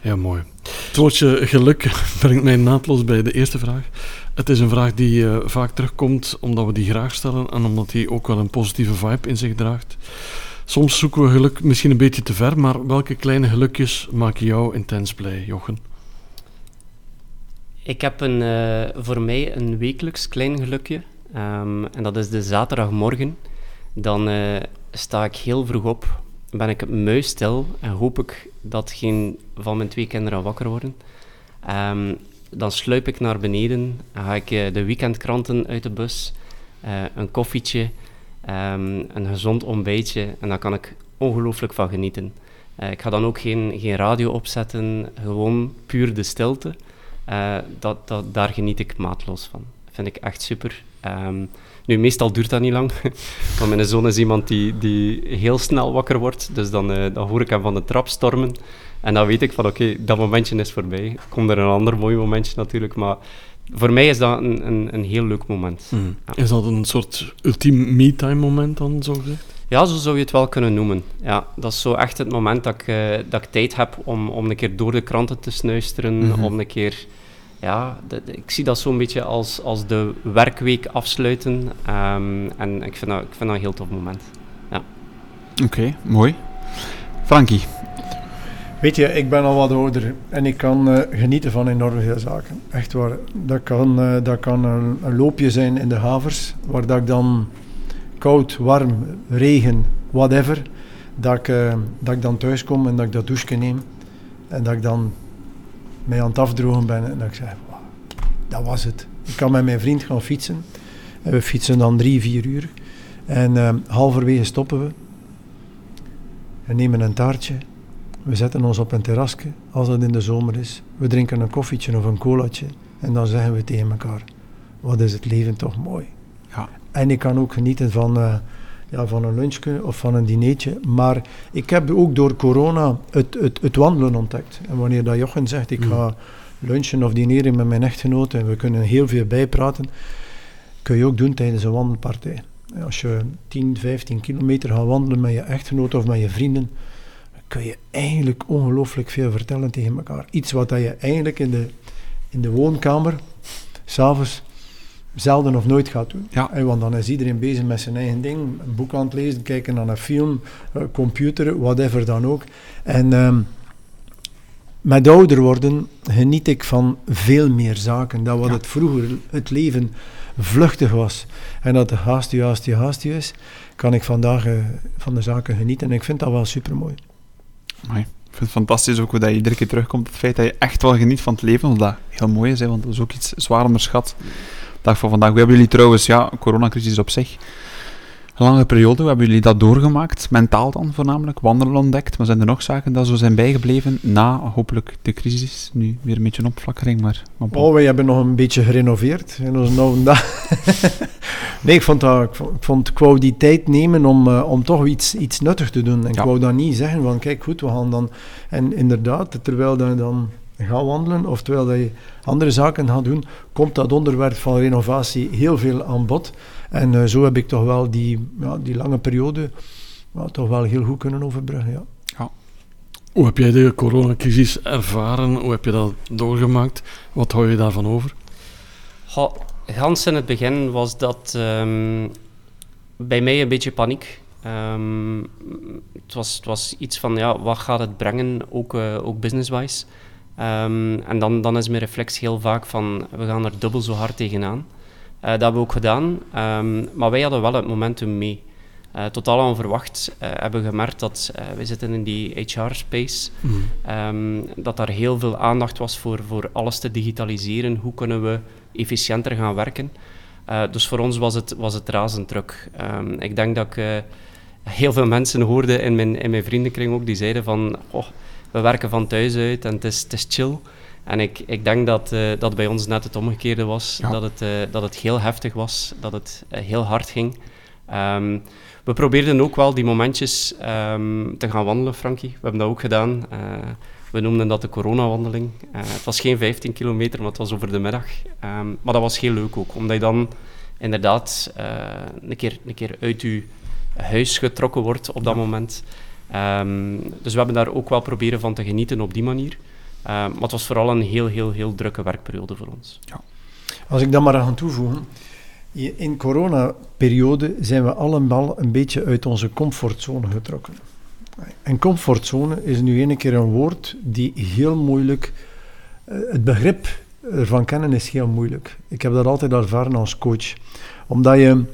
Ja, mooi. Het woordje geluk brengt mij naadloos bij de eerste vraag. Het is een vraag die eh, vaak terugkomt omdat we die graag stellen en omdat die ook wel een positieve vibe in zich draagt. Soms zoeken we geluk misschien een beetje te ver, maar welke kleine gelukjes maken jou intens blij, Jochen? Ik heb een, eh, voor mij een wekelijks klein gelukje. Ehm, en dat is de zaterdagmorgen. Dan eh, sta ik heel vroeg op, ben ik muisstil en hoop ik dat geen van mijn twee kinderen wakker worden. Ehm, dan sluip ik naar beneden, ga ik eh, de weekendkranten uit de bus, eh, een koffietje, ehm, een gezond ontbijtje en daar kan ik ongelooflijk van genieten. Eh, ik ga dan ook geen, geen radio opzetten, gewoon puur de stilte. Dat, dat, daar geniet ik maatloos van. Dat vind ik echt super. Ehm, nu, meestal duurt dat niet lang. Want mijn zoon is iemand die, die heel snel wakker wordt. Dus dan, eh, dan hoor ik hem van de trap stormen. En dan weet ik van, oké, dat momentje is voorbij. Komt er een ander mooi momentje natuurlijk. Maar voor mij is dat een, een, een heel leuk moment. Ja. Is dat een soort ultiem me-time moment dan, zo gezegd? Ja, zo zou je het wel kunnen noemen. Ja, dat is zo echt het moment dat ik, eh, dat ik tijd heb om, om een keer door de kranten te snuisteren, Mhm. om een keer... Ja, de- de- ik zie dat zo'n beetje als, als de werkweek afsluiten. ehm, en ik vind, dat, ik vind dat een heel tof moment. Oké, mooi. Frankie, Weet je, ik ben al wat ouder en ik kan uh, genieten van enorm veel zaken. Echt waar. Dat kan, uh, dat kan een, een, loopje zijn in de havers, waar dat ik dan koud, warm, regen, whatever, dat ik, uh, dat ik dan thuis kom en dat ik dat douche neem. En dat ik dan mij aan het afdrogen ben en dat ik zeg, wow, dat was het. Ik kan met mijn vriend gaan fietsen. En we fietsen dan drie, vier uur. En halverwege stoppen we. We nemen een taartje we zetten ons op een terrasje, als het in de zomer is. We drinken een koffietje of een colaatje. En dan zeggen we tegen elkaar, wat is het leven toch mooi. Ja. En ik kan ook genieten van, uh, ja, van een lunchje of van een dinertje. Maar ik heb ook door corona het, het, het wandelen ontdekt. En wanneer dat Jochen zegt, ik mm. ga lunchen of dineren met mijn echtgenoten en we kunnen heel veel bijpraten, kun je ook doen tijdens een wandelpartij. Als je 10, 15 kilometer gaat wandelen met je echtgenoot of met je vrienden, kun je eigenlijk ongelooflijk veel vertellen tegen elkaar. Iets wat dat je eigenlijk in de, in de woonkamer, s'avonds, zelden of nooit gaat doen. Ja. want dan is iedereen bezig met zijn eigen ding, een boek aan het lezen, kijken naar een film, uh, computer, whatever dan ook. En uh, met ouder worden geniet ik van veel meer zaken. Dat wat het vroeger, het leven, vluchtig was. En dat de haast u, haast u, haast u is, kan ik vandaag uh, van de zaken genieten. En ik vind dat wel super mooi. Ik vind het fantastisch ook hoe dat je iedere keer terugkomt. Het feit dat je echt wel geniet van het leven, wat dat heel mooi is, hè, want dat is ook iets zwaar onderschat. Dag van vandaag. We hebben jullie trouwens, ja, coronacrisis op zich. Een lange periode, hoe hebben jullie dat doorgemaakt? Mentaal dan voornamelijk, wandelen ontdekt. Maar zijn er nog zaken dat zo zijn bijgebleven na hopelijk de crisis? Nu weer een beetje een opflakkering, maar... Oh, wij hebben nog een beetje gerenoveerd in onze oude dag. nee, ik vond, dat, ik, vond, ik wou die tijd nemen om, uh, om toch iets, iets nuttig te doen. En ik wou dan niet zeggen van, kijk goed, we gaan dan... En inderdaad, terwijl je dan gaat wandelen, of terwijl dat je andere zaken gaat doen, komt dat onderwerp van renovatie heel veel aan bod. En uh, zo heb ik toch wel die, ja, die lange periode ja, toch wel heel goed kunnen overbruggen. Ja. ja. Hoe heb jij de coronacrisis ervaren? Hoe heb je dat doorgemaakt? Wat hou je daarvan over? Goh, gans in het begin was dat um, bij mij een beetje paniek. Um, het, was, het was iets van, ja, wat gaat het brengen, ook, uh, ook business-wise. Um, en dan, dan is mijn reflex heel vaak van, we gaan er dubbel zo hard tegenaan. Uh, dat hebben we ook gedaan, um, maar wij hadden wel het momentum mee. Uh, totaal onverwacht uh, hebben we gemerkt dat we zitten in die HR-space, mm. um, dat daar heel veel aandacht was voor, voor alles te digitaliseren. Hoe kunnen we efficiënter gaan werken? dus voor ons was het, was het razend druk. Ik denk dat ik heel veel mensen hoorde in mijn, in mijn vriendenkring ook, die zeiden van, oh, we werken van thuis uit en het is, het is chill. En ik, ik denk dat, uh, dat bij ons net het omgekeerde was. Dat, het, uh, dat het heel heftig was, dat het uh, heel hard ging. Um, we probeerden ook wel die momentjes um, te gaan wandelen, Frankie. We hebben dat ook gedaan. we noemden dat de coronawandeling. het was geen 15 kilometer, maar het was over de middag. Um, maar dat was heel leuk ook, omdat je dan inderdaad een, keer, een keer uit je huis getrokken wordt op dat moment. Dus we hebben daar ook wel proberen van te genieten op die manier. Uh, maar het was vooral een heel, heel, heel drukke werkperiode voor ons. Ja. Als ik dat maar aan toevoegen. In coronaperiode zijn we allemaal een beetje uit onze comfortzone getrokken. En comfortzone is nu een keer een woord die heel moeilijk... Uh, het begrip ervan kennen is heel moeilijk. Ik heb dat altijd ervaren als coach. Omdat je...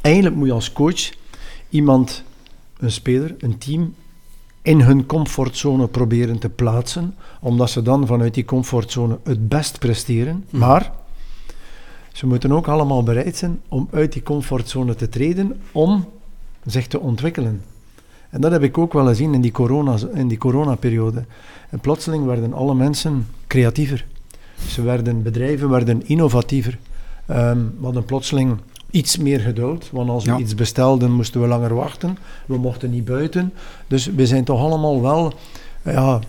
Eigenlijk moet je als coach iemand, een speler, een team in hun comfortzone proberen te plaatsen, omdat ze dan vanuit die comfortzone het best presteren. Mhm. Maar ze moeten ook allemaal bereid zijn om uit die comfortzone te treden, om zich te ontwikkelen. En dat heb ik ook wel gezien in die, corona, in die coronaperiode. En plotseling werden alle mensen creatiever. Ze werden, bedrijven werden innovatiever. Um, we hadden plotseling iets meer geduld, want als we iets bestelden moesten we langer wachten. We mochten niet buiten. Dus we zijn toch allemaal wel ja,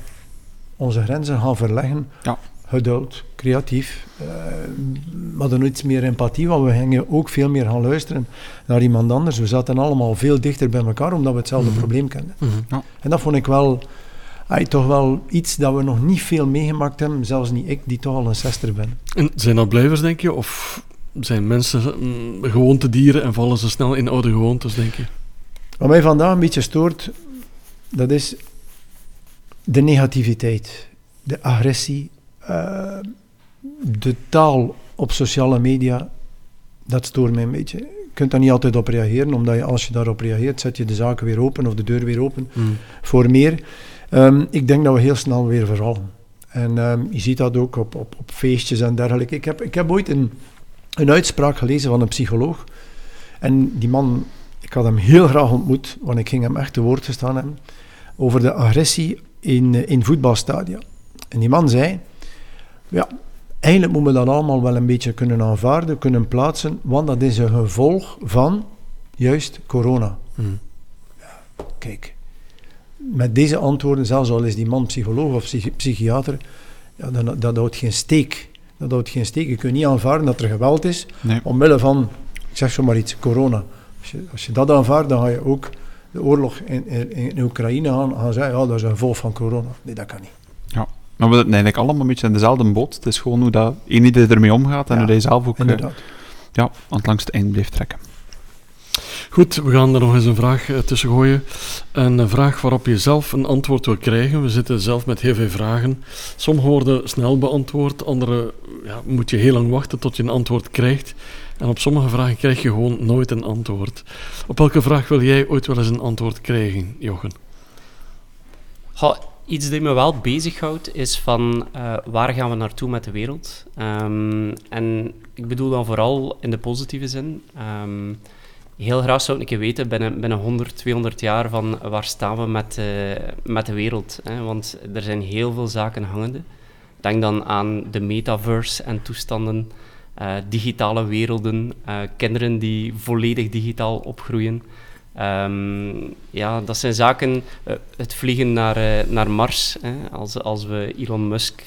onze grenzen gaan verleggen. Ja. Geduld, creatief. Uh, we hadden iets meer empathie, want we gingen ook veel meer gaan luisteren naar iemand anders. We zaten allemaal veel dichter bij elkaar, omdat we hetzelfde mhm. probleem kenden. Mhm. ja. En dat vond ik wel, toch wel iets dat we nog niet veel meegemaakt hebben, zelfs niet ik, die toch al een zester ben. En zijn dat blijvers, denk je? Of zijn mensen mm, gewoontedieren en vallen ze snel in oude gewoontes, denk je? Wat mij vandaag een beetje stoort, dat is de negativiteit, de agressie, uh, de taal op sociale media, dat stoort mij een beetje. Je kunt daar niet altijd op reageren, omdat je, als je daarop reageert, zet je de zaken weer open of de deur weer open Mm. voor meer. Um, ik denk dat we heel snel weer vervallen. En um, je ziet dat ook op, op, op feestjes en dergelijke. Ik heb, ik heb ooit een, een uitspraak gelezen van een psycholoog. En die man, ik had hem heel graag ontmoet, want ik ging hem echt te woord gestaan hebben, over de agressie in, in voetbalstadia. En die man zei, ja, eigenlijk moeten we dat allemaal wel een beetje kunnen aanvaarden, kunnen plaatsen, want dat is een gevolg van juist corona. Mm. Ja, kijk, met deze antwoorden, zelfs al is die man psycholoog of psychi psychiater, ja, dat, dat houdt geen steek. Dat houdt geen steek. Je kunt niet aanvaarden dat er geweld is, nee. omwille van, ik zeg zomaar iets, corona. Als je, als je dat aanvaardt, dan ga je ook de oorlog in, in, in Oekraïne gaan, gaan zeggen, ja, dat is een gevolg van corona. Nee, dat kan niet. Ja. Maar we zitten eigenlijk allemaal een beetje in dezelfde boot. Het is gewoon hoe dat een ieder ermee omgaat en Ja, hoe hij zelf ook Inderdaad. ja, aan het langste eind blijft trekken. Goed, we gaan er nog eens een vraag uh, tussen gooien. Een vraag waarop je zelf een antwoord wil krijgen. We zitten zelf met heel veel vragen. Sommige worden snel beantwoord, andere ja, moet je heel lang wachten tot je een antwoord krijgt. En op sommige vragen krijg je gewoon nooit een antwoord. Op welke vraag wil jij ooit wel eens een antwoord krijgen, Jochen? Iets dat me wel bezighoudt is van uh, waar gaan we naartoe met de wereld? Um, en ik bedoel dan vooral in de positieve zin. Um, heel graag zou ik een keer weten binnen, binnen 100, 200 jaar van waar staan we met, uh, met de wereld. Hè? Want er zijn heel veel zaken hangende. Denk dan aan de metaverse en toestanden, uh, digitale werelden, uh, kinderen die volledig digitaal opgroeien. Um, ja, dat zijn zaken, het vliegen naar, naar Mars, hè, als, als we Elon Musk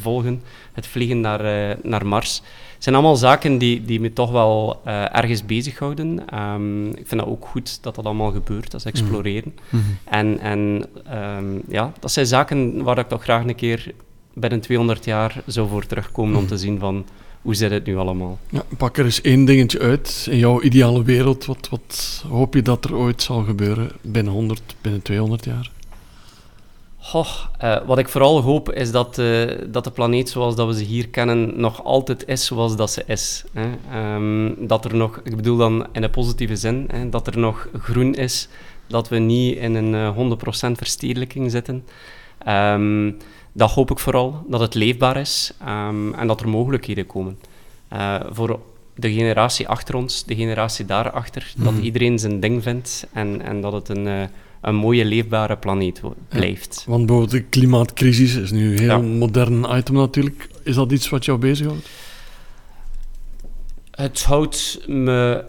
volgen, het vliegen naar, naar Mars. Het zijn allemaal zaken die, die me toch wel ergens bezighouden. Um, ik vind dat ook goed dat dat allemaal gebeurt, dat is exploreren. Mm -hmm. En, en um, ja, dat zijn zaken waar ik toch graag een keer binnen 200 jaar zou voor terugkomen mm -hmm. om te zien van hoe zit het nu allemaal? Ja, pak er eens één dingetje uit. In jouw ideale wereld, wat, wat hoop je dat er ooit zal gebeuren binnen 100, binnen 200 jaar? Goh, uh, wat ik vooral hoop is dat, uh, dat de planeet zoals dat we ze hier kennen nog altijd is zoals dat ze is. Hè. Um, dat er nog, ik bedoel dan in een positieve zin, hè, dat er nog groen is, dat we niet in een uh, 100% verstedelijking zitten. Um, dat hoop ik vooral, dat het leefbaar is um, en dat er mogelijkheden komen. Voor de generatie achter ons, de generatie daarachter, mm. dat iedereen zijn ding vindt en, en dat het een, een mooie, leefbare planeet blijft. Ja, want bijvoorbeeld de klimaatcrisis is nu een heel ja. modern item natuurlijk. Is dat iets wat jou bezighoudt? Het houdt me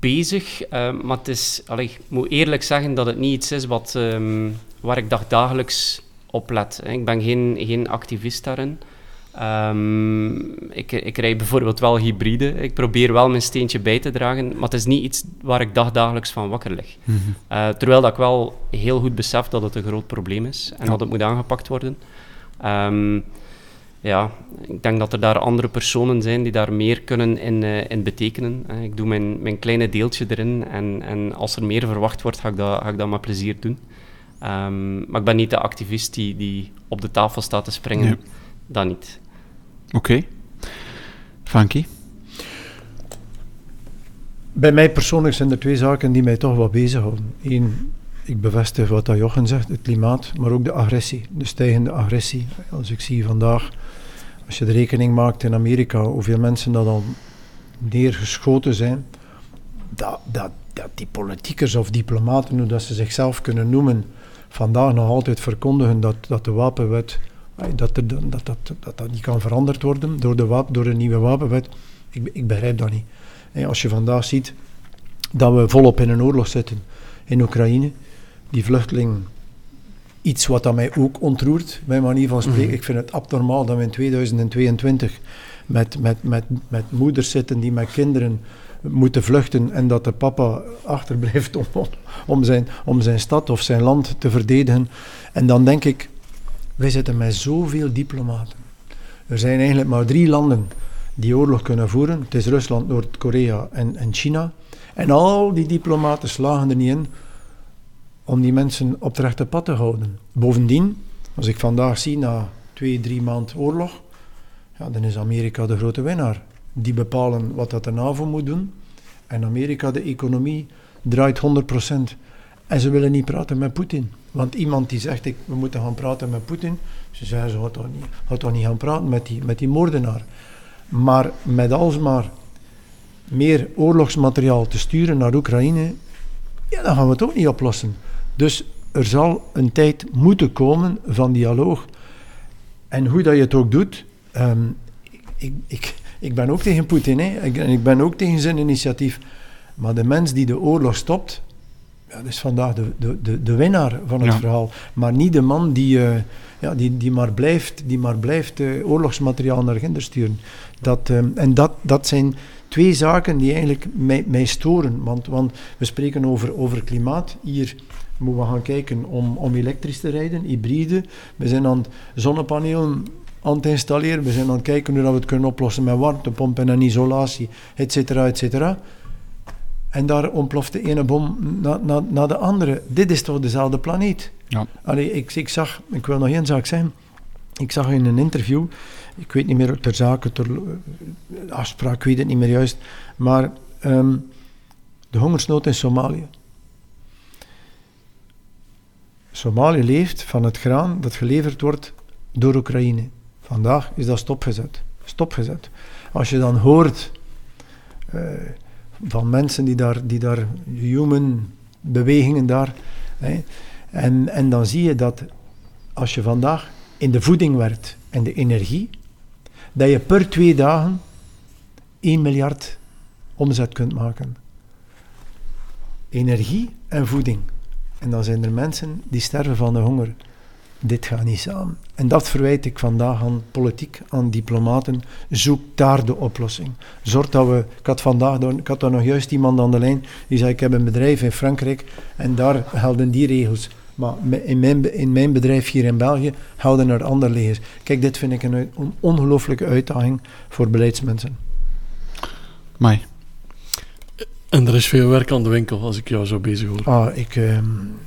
bezig, uh, maar het is, allee, ik moet eerlijk zeggen dat het niet iets is wat, um, waar ik dagelijks oplet. Ik ben geen, geen activist daarin. Um, ik, ik rijd bijvoorbeeld wel hybride. Ik probeer wel mijn steentje bij te dragen, maar het is niet iets waar ik dagdagelijks van wakker lig. Mm -hmm. uh, terwijl dat ik wel heel goed besef dat het een groot probleem is en ja. dat het moet aangepakt worden. Um, ja, ik denk dat er daar andere personen zijn die daar meer kunnen in, uh, in betekenen. Uh, ik doe mijn, mijn kleine deeltje erin en, en als er meer verwacht wordt, ga ik dat, ga ik dat met plezier doen. Um, maar ik ben niet de activist die, die op de tafel staat te springen. Nee. Dat niet. Oké. Okay. Frankie? Bij mij persoonlijk zijn er twee zaken die mij toch wel bezighouden. Eén, ik bevestig wat dat Jochen zegt, het klimaat, maar ook de agressie, de stijgende agressie. Als ik zie vandaag, als je de rekening maakt in Amerika, hoeveel mensen dat al neergeschoten zijn, dat, dat, dat die politiekers of diplomaten, hoe dat ze zichzelf kunnen noemen, vandaag nog altijd verkondigen dat, dat de wapenwet, dat, er, dat, dat, dat dat niet kan veranderd worden door de, wapen, door de nieuwe wapenwet. Ik, ik begrijp dat niet. Als je vandaag ziet dat we volop in een oorlog zitten in Oekraïne, die vluchteling, iets wat dat mij ook ontroert, mijn manier van spreken. Mm. Ik vind het abnormaal dat we in 2022 met, met, met, met moeders zitten die met kinderen moeten vluchten en dat de papa achterblijft om, om, zijn, om zijn stad of zijn land te verdedigen. En dan denk ik, wij zitten met zoveel diplomaten. Er zijn eigenlijk maar drie landen die oorlog kunnen voeren. Het is Rusland, Noord-Korea en, en China. En al die diplomaten slagen er niet in om die mensen op het rechte pad te houden. Bovendien, Als ik vandaag zie, na twee, drie maanden oorlog, ja, dan is Amerika de grote winnaar. Die bepalen wat dat de NAVO moet doen. En Amerika, de economie, draait 100%. En ze willen niet praten met Poetin. Want iemand die zegt, ik, we moeten gaan praten met Poetin, ze zeggen, ze gaat toch niet, toch niet gaan praten met die, met die moordenaar. Maar met alsmaar meer oorlogsmateriaal te sturen naar Oekraïne, ja, dan gaan we het ook niet oplossen. Dus er zal een tijd moeten komen van dialoog. En hoe dat je het ook doet, ehm, ik, ik, ik ben ook tegen Poetin, hè. Ik, ik ben ook tegen zijn initiatief. Maar de mens die de oorlog stopt, ja, dat is vandaag de, de, de, de winnaar van het Ja. verhaal. Maar niet de man die, eh, ja, die, die maar blijft, die maar blijft eh, oorlogsmateriaal naar Ginder sturen. Dat, ehm, en dat, dat zijn twee zaken die eigenlijk mij, mij storen. Want, want we spreken over, over klimaat. Hier moeten we gaan kijken om, om elektrisch te rijden, hybride. We zijn aan het zonnepanelen aan het installeren. We zijn aan het kijken hoe dat we het kunnen oplossen met warmtepompen en isolatie, et cetera, et cetera. En daar ontploft de ene bom na, na, na de andere. Dit is toch dezelfde planeet? Ja. Allee, ik, ik zag, ik wil nog één zaak zeggen. Ik zag in een interview, ik weet niet meer ter zake, ter eh, afspraak, ik weet het niet meer juist, maar ehm, de hongersnood in Somalië. Somalië leeft van het graan dat geleverd wordt door Oekraïne. Vandaag is dat stopgezet. Stopgezet. Als je dan hoort eh, van mensen die daar, die daar human bewegingen daar, hè, en, en dan zie je dat als je vandaag in de voeding werkt en de energie, dat je per twee dagen 1 miljard omzet kunt maken. Energie en voeding. En dan zijn er mensen die sterven van de honger. Dit gaat niet samen. En dat verwijt ik vandaag aan politiek, aan diplomaten. Zoek daar de oplossing. Zorg dat we... Ik had vandaag, ik had daar nog juist iemand aan de lijn, die zei, ik heb een bedrijf in Frankrijk en daar gelden die regels. Maar in mijn, in mijn bedrijf hier in België houden er andere regels. Kijk, dit vind ik een ongelooflijke uitdaging voor beleidsmensen. Mai. En er is veel werk aan de winkel, als ik jou zo bezig hoor. Ah, ik, ehm,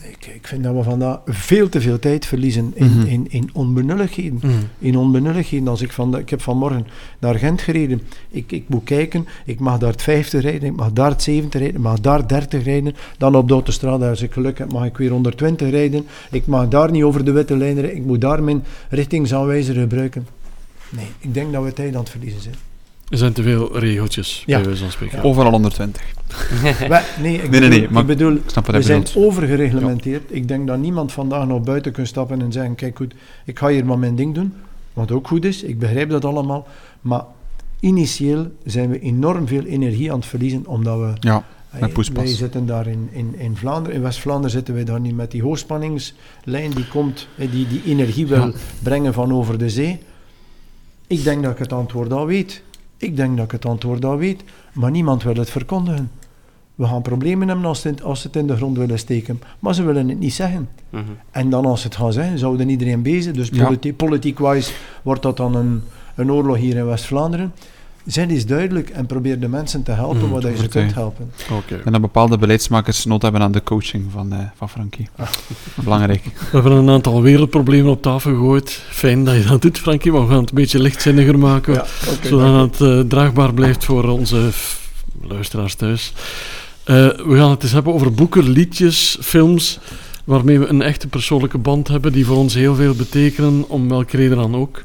ik, ik vind dat we vandaag veel te veel tijd verliezen in, Mhm. in, in onbenulligheden. Mm. in onbenulligheden. Als ik, van, ik heb vanmorgen naar Gent gereden. Ik, ik moet kijken, ik mag daar het 50 rijden, ik mag daar het 70 rijden, ik mag daar 30 rijden. Dan op de autostrade, als ik geluk heb, mag ik weer 120 rijden. Ik mag daar niet over de witte lijn rijden, ik moet daar mijn richtingsaanwijzer gebruiken. Nee, ik denk dat we tijd aan het verliezen zijn. Er zijn te veel regeltjes, Ja. bij wijze van spreken. Ja. Overal 120. Wij- nee, ik nee, bedoel, nee, maar ik bedoel Ik snap wat we zijn overgereglementeerd. Ik denk dat niemand vandaag nog buiten kan stappen en zeggen: Kijk goed, ik ga hier maar mijn ding doen. Wat ook goed is, ik begrijp dat allemaal. Maar initieel zijn we enorm veel energie aan het verliezen, omdat we. Ja, Hey, met poespas. Wij zitten daar in, in, in Vlaanderen, in West-Vlaanderen zitten wij daar niet met die hoogspanningslijn die komt, die die energie wil Ja. brengen van over de zee. Ik denk dat ik het antwoord al weet. Ik denk dat ik het antwoord al weet, maar niemand wil het verkondigen. We gaan problemen hebben als ze het, als ze het in de grond willen steken, maar ze willen het niet zeggen. Mhm. En dan als ze het gaan zeggen, zouden iedereen bezig. Dus Ja. politiek-wise wordt dat dan een, een oorlog hier in West-Vlaanderen. Zijn eens duidelijk en probeer de mensen te helpen Mm, wat je ze kunt helpen. Oké. En dat bepaalde beleidsmakers nood hebben aan de coaching van, eh, van Frankie. Belangrijk. We hebben een aantal wereldproblemen op tafel gegooid. Fijn dat je dat doet, Frankie, maar we gaan het een beetje lichtzinniger maken. Ja, zodat het eh, draagbaar blijft voor onze luisteraars thuis. Eh, we gaan het eens hebben over boeken, liedjes, films, waarmee we een echte persoonlijke band hebben, die voor ons heel veel betekenen, om welke reden dan ook.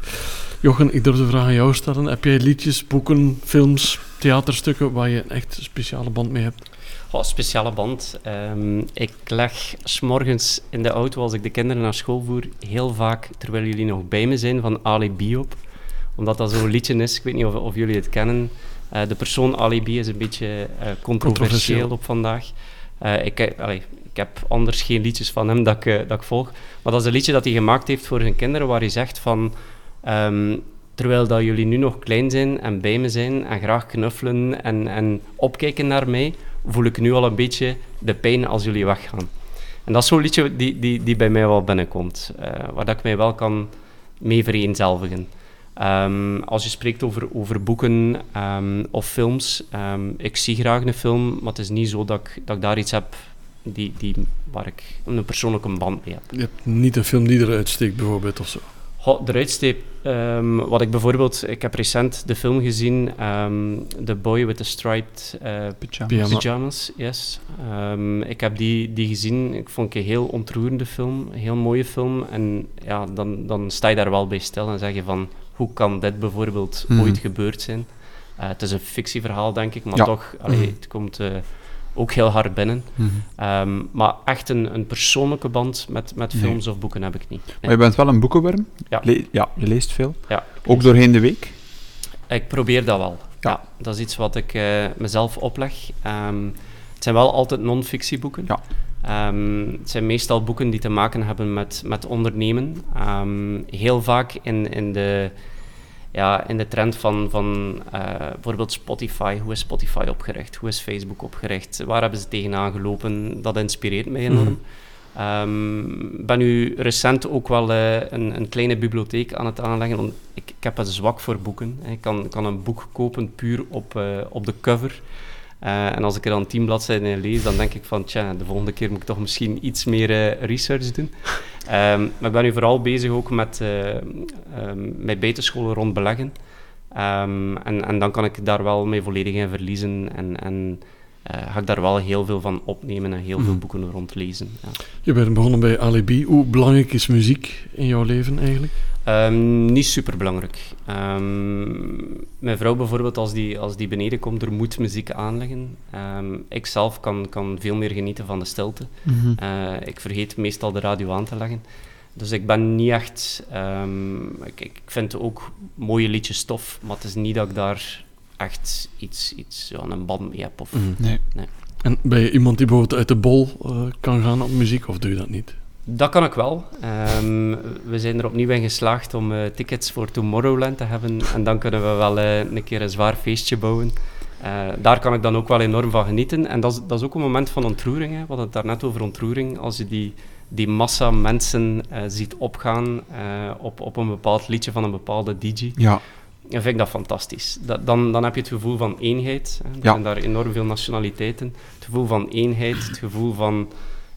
Jochen, ik durf de vraag aan jou stellen. Heb jij liedjes, boeken, films, theaterstukken waar je een echt speciale band mee hebt? Goh, speciale band. Ehm, ik leg s'morgens in de auto als ik de kinderen naar school voer heel vaak, terwijl jullie nog bij me zijn, van Ali B op. Omdat dat zo'n liedje is, ik weet niet of, of jullie het kennen. Eh, de persoon Ali B is een beetje eh, controversieel op vandaag. Eh, ik, allee, ik heb anders geen liedjes van hem dat ik, dat ik volg. Maar dat is een liedje dat hij gemaakt heeft voor zijn kinderen, waar hij zegt van... ehm, terwijl dat jullie nu nog klein zijn en bij me zijn en graag knuffelen en, en opkijken naar mij, voel ik nu al een beetje de pijn als jullie weggaan. En dat is zo'n liedje die, die, die bij mij wel binnenkomt, eh, waar dat ik mij wel kan mee vereenzelvigen. Ehm, als je spreekt over, over boeken ehm, of films, ehm, ik zie graag een film, maar het is niet zo dat ik, dat ik daar iets heb die, die, waar ik een persoonlijke band mee heb. Je hebt niet een film die eruit steekt, bijvoorbeeld, of zo? Goh, eruit ehm, wat ik bijvoorbeeld... Ik heb recent de film gezien, ehm, The Boy with the Striped uh, Pyjama. Pyjama. Pyjamas. Yes. Ehm, ik heb die, die gezien. Ik vond het een heel ontroerende film, een heel mooie film. En ja, dan, dan sta je daar wel bij stil en zeg je van... Hoe kan dit bijvoorbeeld Mhm. ooit gebeurd zijn? Eh, het is een fictieverhaal, denk ik, maar Ja. toch, allee, Mhm. het komt eh, ook heel hard binnen. Mhm. Ehm, maar echt een, een persoonlijke band met, met Nee. films of boeken heb ik niet. Maar je bent wel een boekenworm. Ja. Le- ja, je leest veel. Ja, Ook doorheen de week. Ik probeer dat wel. Ja. Ja. dat is iets wat ik eh, mezelf opleg. Ehm, het zijn wel altijd non-fictieboeken. Ja. Ehm, het zijn meestal boeken die te maken hebben met, met ondernemen. Heel vaak in, in, de, ja, in de trend van, van eh, bijvoorbeeld Spotify. Hoe is Spotify opgericht? Hoe is Facebook opgericht? Waar hebben ze tegenaan gelopen? Dat inspireert mij enorm. Ik ben nu recent ook wel eh, een, een kleine bibliotheek aan het aanleggen. Want ik, ik heb een zwak voor boeken. Ik kan, kan een boek kopen puur op, eh, op de cover. Eh, en als ik er dan tien bladzijden in lees, dan denk ik van, tja, de volgende keer moet ik toch misschien iets meer eh, research doen. Ehm, maar ik ben nu vooral bezig ook met, eh ehm, met buitenscholen rond beleggen. Ehm, en, en dan kan ik daar wel mee volledig in verliezen en, en ga ik daar wel heel veel van opnemen en heel veel Mhm. boeken rond lezen. Ja. Je bent begonnen bij Alibi. Hoe belangrijk is muziek in jouw leven eigenlijk? Ehm, niet super belangrijk. mijn vrouw bijvoorbeeld, als die, als die beneden komt, er moet muziek aanleggen. Ehm ik zelf kan, kan veel meer genieten van de stilte. Eh, ik vergeet meestal de radio aan te leggen. Dus ik ben niet echt... ehm, ik, ik vind ook mooie liedjes tof, maar het is niet dat ik daar echt iets, iets ja, een band mee heb. Of, Nee. En ben je iemand die bijvoorbeeld uit de bol eh, kan gaan op muziek, of doe je dat niet? Dat kan ik wel. Ehm, we zijn er opnieuw in geslaagd om eh, tickets voor Tomorrowland te hebben. En dan kunnen we wel eh, een keer een zwaar feestje bouwen. Eh, daar kan ik dan ook wel enorm van genieten. En dat is, dat is ook een moment van ontroering. Hè. We hadden het daarnet over ontroering. Als je die, die massa mensen eh, ziet opgaan eh, op, op een bepaald liedje van een bepaalde DJ, Ja. Dan vind ik dat fantastisch. Dat, dan, dan heb je het gevoel van eenheid. Hè. Er Ja. zijn daar enorm veel nationaliteiten. Het gevoel van eenheid, het gevoel van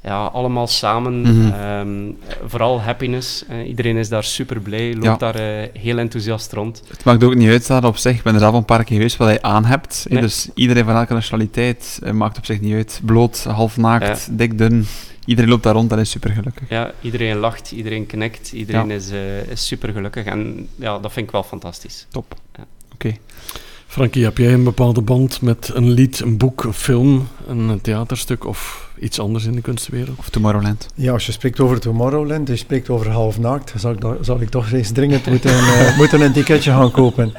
ja, allemaal samen. Mhm. ehm, vooral happiness. iedereen is daar super blij, loopt Ja. daar eh, heel enthousiast rond. Het maakt ook niet uit dat op zich. Ik ben er zelf een paar keer geweest wat hij aan hebt. Nee. Dus iedereen van elke nationaliteit eh, maakt op zich niet uit. Bloot, half naakt, dik, dun. Iedereen loopt daar rond en is super gelukkig. Ja, iedereen lacht, iedereen knikt, iedereen is, eh, is super gelukkig. En ja, dat vind ik wel fantastisch. Top. Ja. Oké. Frankie, heb jij een bepaalde band met een lied, een boek, een film, een theaterstuk of iets anders in de kunstwereld? Of Tomorrowland. Ja, als je spreekt over Tomorrowland, je spreekt over half naakt, zal ik, zal ik toch eens dringend moeten, eh, moeten een ticketje gaan kopen.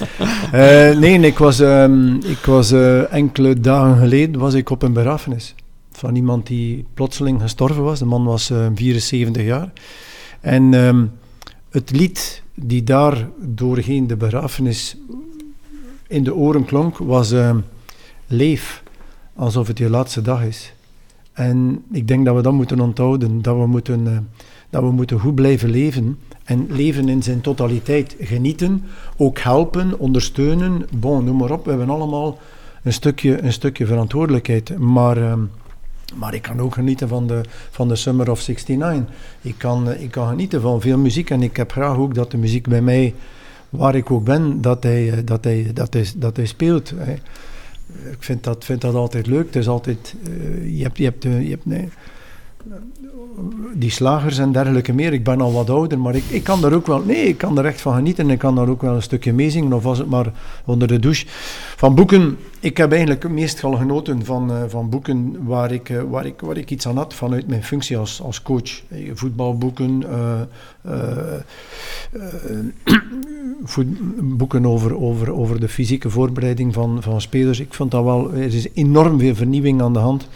Eh, nee, ik was, ehm, ik was eh, enkele dagen geleden was ik op een begrafenis van iemand die plotseling gestorven was. De man was eh, 74 jaar. En ehm, het lied die daar doorheen de begrafenis in de oren klonk, was ehm, Leef, alsof het je laatste dag is. En ik denk dat we dat moeten onthouden, dat we moeten, eh, dat we moeten goed blijven leven. En leven in zijn totaliteit. Genieten, ook helpen, ondersteunen. Bon, noem maar op. We hebben allemaal een stukje, een stukje verantwoordelijkheid. Maar, ehm, maar ik kan ook genieten van de, van de Summer of 69. Ik kan, eh, ik kan genieten van veel muziek. En ik heb graag ook dat de muziek bij mij, waar ik ook ben, dat hij, eh, dat hij, dat hij, dat hij speelt. Ik vind dat, vind dat altijd leuk. Het is altijd, eh, je hebt, je hebt, je hebt nee, die slagers en dergelijke meer. Ik ben al wat ouder, maar ik, ik kan daar ook wel, nee, ik kan er echt van genieten. Ik kan daar ook wel een stukje meezingen, of was het maar onder de douche. Van boeken, ik heb eigenlijk meestal genoten van, eh, van boeken waar ik, eh, waar, ik, waar ik iets aan had vanuit mijn functie als, als coach. Eh, Voetbalboeken, voet- boeken over, over, over de fysieke voorbereiding van, van spelers. Ik vond dat wel, er is enorm veel vernieuwing aan de hand.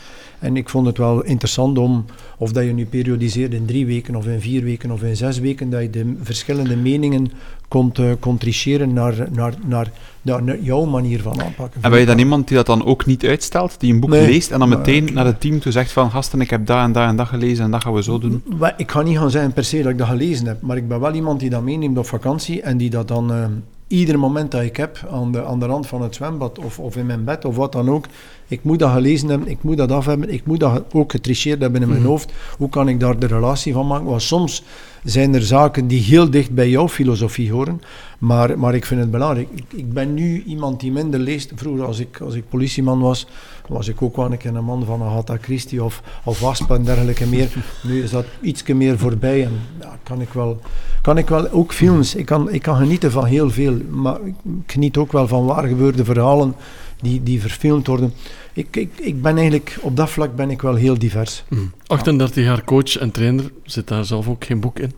En ik vond het wel interessant om, of dat je nu periodiseert in drie weken, of in vier weken, of in zes weken, dat je de verschillende meningen kon, uh, kon tricheren naar, naar, naar, naar, jouw manier van aanpakken. En ben je dan iemand die dat dan ook niet uitstelt, die een boek Nee, leest en dan meteen naar het team toe zegt van gasten, ik heb dat en dat en dat gelezen en dat gaan we zo doen? Ik ga niet gaan zeggen per se dat ik dat gelezen heb, maar ik ben wel iemand die dat meeneemt op vakantie en die dat dan eh, ieder moment dat ik heb aan de, aan de rand van het zwembad of, of in mijn bed of wat dan ook, Ik moet dat gelezen hebben, ik moet dat af hebben, ik moet dat ook getricheerd hebben in mijn Mhm. hoofd. Hoe kan ik daar de relatie van maken? Want soms zijn er zaken die heel dicht bij jouw filosofie horen, maar, maar ik vind het belangrijk. Ik, ik ben nu iemand die minder leest. Vroeger, als ik, als ik politieman was, was ik ook wel een keer een man van Agatha Christie of, of Wasp en dergelijke meer. Nu is dat ietsje meer voorbij en ja, kan ik wel... Kan ik wel, ook films, ik kan, ik kan genieten van heel veel, maar ik geniet ook wel van waar gebeurde verhalen die, die verfilmd worden. Ik, ik, ik ben eigenlijk, op dat vlak ben ik wel heel divers. Mhm. 38 jaar coach en trainer, zit daar zelf ook geen boek in?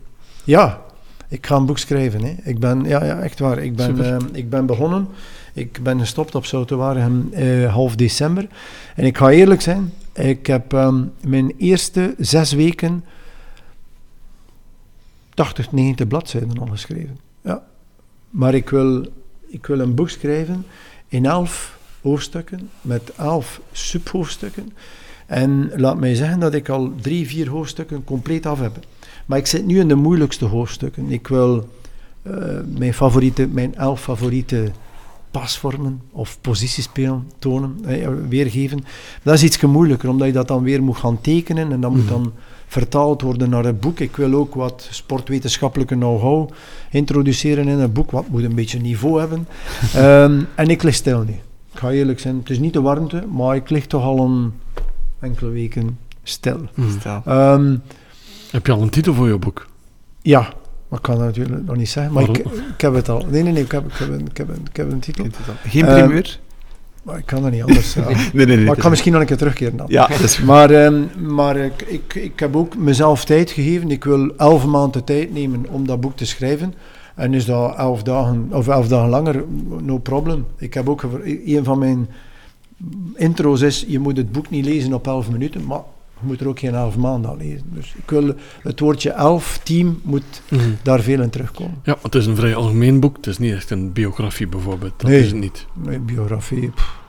Ja, ik ga een boek schrijven. Hè. Ik ben, ja, ja, echt waar. Ik ben, ehm, ik ben begonnen. Ik ben gestopt op Zoutenwaregem eh half december. En ik ga eerlijk zijn, ik heb ehm, mijn eerste zes weken 80, 90 bladzijden al geschreven. Ja. Maar ik wil, ik wil een boek schrijven in elf hoofdstukken, met elf subhoofdstukken. En laat mij zeggen dat ik al drie, vier hoofdstukken compleet af heb. Maar ik zit nu in de moeilijkste hoofdstukken. Ik wil eh, mijn, favoriete, mijn elf favoriete pasvormen of positiespelen tonen, eh, weergeven. Dat is iets moeilijker, omdat je dat dan weer moet gaan tekenen en dat moet Mhm. dan vertaald worden naar een boek. Ik wil ook wat sportwetenschappelijke know-how introduceren in een boek, wat moet een beetje niveau hebben. Ehm, en ik lig stil nu. Ik ga eerlijk zijn, het is niet de warmte, maar ik lig toch al een enkele weken stil. Stel. Ehm, Heb je al een titel voor je boek? ja, maar ik kan dat natuurlijk nog niet zeggen. Maar ik, heb het al. Nee, nee, nee, ik heb, ik heb, een, ik heb, een, ik heb een titel. Geen Ehm, primeur? Maar ik kan dat niet anders. ja. nee, nee, nee. Maar ik kan misschien nog een keer terugkeren dan. Ja, dat is goed. Maar, ehm, maar ik, ik, ik heb ook mezelf tijd gegeven. Ik wil elf maanden tijd nemen om dat boek te schrijven. En is dat elf dagen, of elf dagen langer, no problem. Ik heb ook, een van mijn intro's is, je moet het boek niet lezen op elf minuten, maar je moet er ook geen elf maanden aan lezen. Dus ik wil, het woordje elf, team, moet Mhm. daar veel in terugkomen. Ja, het is een vrij algemeen boek. Het is niet echt een biografie bijvoorbeeld. Dat Nee. is het niet. Mijn biografie, pff,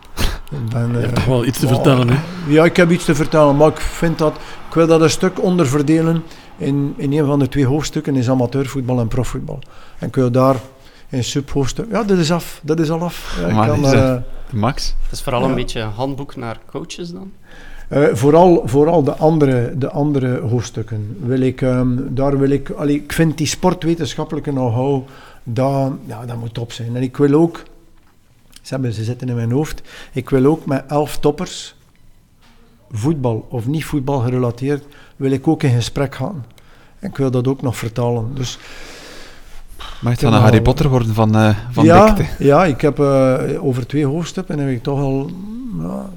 ik ben... Je eh, hebt toch wel iets te vertellen, hè? Ja, ik heb iets te vertellen, maar ik vind dat... Ik wil dat een stuk onderverdelen in, in een van de twee hoofdstukken is amateurvoetbal en profvoetbal. En ik wil daar een subhoofdstuk... Ja, dat is af. Dat is al af. Ja, Maar kan is dat- Max? Het is vooral Ja. een beetje een handboek naar coaches dan. eh, eh, vooral, vooral de andere, de andere hoofdstukken wil ik... ehm, daar wil ik... Allee, ik vind die sportwetenschappelijke know-how, dat, ja, dat moet top zijn. En ik wil ook... Ze, hebben, ze zitten in mijn hoofd. Ik wil ook met elf toppers, voetbal of niet voetbal gerelateerd, wil ik ook in gesprek gaan. En ik wil dat ook nog vertalen. Dus Mag het dan een Harry Potter worden van, eh, van ja, dikte? ja, ik heb eh, over twee hoofdstukken heb ik toch al ja,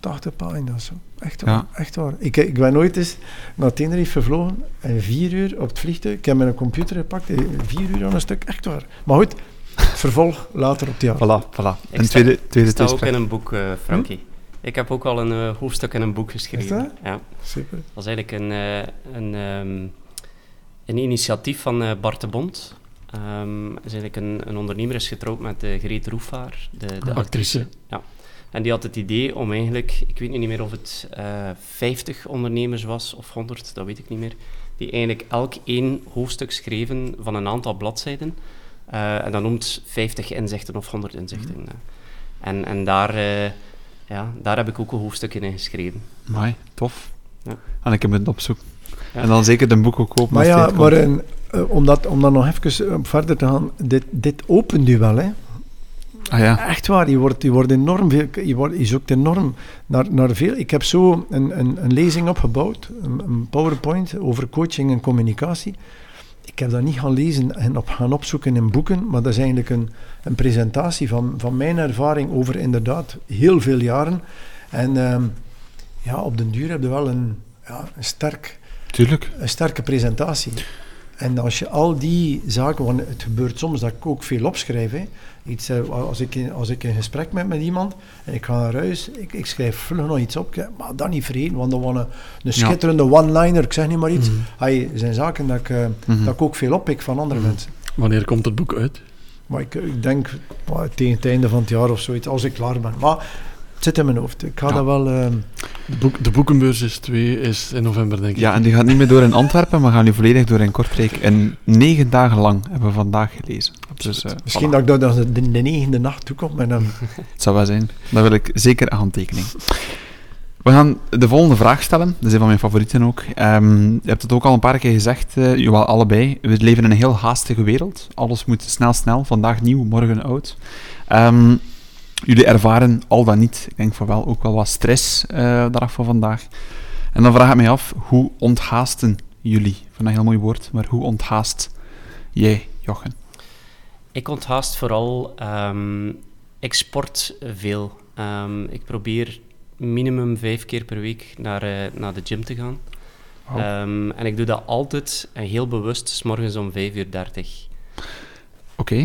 80 pagina's. zo. Echt waar. Ja. Echt waar. Ik, ik ben nooit eens naar Tenerife gevlogen en vier uur op het vliegtuig. Ik heb mijn computer gepakt, vier uur aan een stuk. Echt waar. Maar goed, vervolg later op het jaar. Voilà, voilà. Ik Een sta- tweede, Ik tweede sta ook in een boek, eh, Frankie. Ik heb ook al een eh, hoofdstuk in een boek geschreven. Is dat? Ja. Super. Dat is eigenlijk een, eh, een, ehm, een initiatief van eh Bart de Bond. Ehm is eigenlijk een, een ondernemer is getrouwd met Greet Roefaar, de, de actrice. actrice. Ja. En die had het idee om eigenlijk, ik weet nu niet meer of het eh 50 ondernemers was of 100, dat weet ik niet meer, die eigenlijk elk één hoofdstuk schreven van een aantal bladzijden. En dat noemt 50 inzichten of 100 inzichten. Mhm. En, en daar, ja, daar heb ik ook een hoofdstuk in geschreven. Amai, tof. Ja. En ik heb het opzoeken. Ja. En dan zeker de boek ook kopen. Maar ja, maar eh, om, dat, om dan nog even op verder te gaan, dit, dit opent u wel, hè. Ah ja, Echt waar, je wordt, je wordt enorm veel, je, wordt, je zoekt enorm naar, naar veel. Ik heb zo een, een, een lezing opgebouwd, een, een PowerPoint over coaching en communicatie. Ik heb dat niet gaan lezen en op, gaan opzoeken in boeken, maar dat is eigenlijk een, een presentatie van, van mijn ervaring over inderdaad heel veel jaren. En ehm, ja, op den duur heb je wel een, ja, een, sterk, tuurlijk. een sterke presentatie. En als je al die zaken, want het gebeurt soms dat ik ook veel opschrijf. Hè. Iets, eh, als, ik in, als ik in gesprek ben met iemand en ik ga naar huis, ik, ik schrijf vlug nog iets op, maar dat niet vergeten, want dat was een, een schitterende one-liner, ik zeg niet maar iets. Mhm. Hey, er zijn zaken dat ik, eh, Mhm. dat ik ook veel oppik van andere Mhm. mensen. Wanneer komt het boek uit? Maar ik, ik denk maar tegen het einde van het jaar of zoiets, als ik klaar ben. Maar Het zit in mijn hoofd. Ik ga dat wel... ehm, De, boek, de boekenbeurs is, twee, is in november, denk ik. Ja, en die gaat niet meer door in Antwerpen, maar gaan nu volledig door in Kortrijk. En negen dagen lang hebben we vandaag gelezen. Dus, eh, misschien voilà. dat ik daar dan de, de negende nacht toe kom. En dan, Het zou wel zijn. Dan wil ik zeker een handtekening. We gaan de volgende vraag stellen. Dat is een van mijn favorieten ook. Ehm, je hebt het ook al een paar keer gezegd, eh jawel, allebei. We leven in een heel haastige wereld. Alles moet snel, snel. Vandaag nieuw, morgen oud. Ehm, jullie ervaren al dan niet, ik denk van wel, ook wel wat stress eh de dag van vandaag. En dan vraag ik mij af, hoe onthaasten jullie? Ik vind een heel mooi woord, maar hoe onthaast jij, Jochen? Ik onthaast vooral, ehm, ik sport veel. Ehm, ik probeer minimum vijf keer per week naar, eh, naar de gym te gaan. Oh. Ehm, en ik doe dat altijd en heel bewust, s morgens om 5 uur 30. Oké,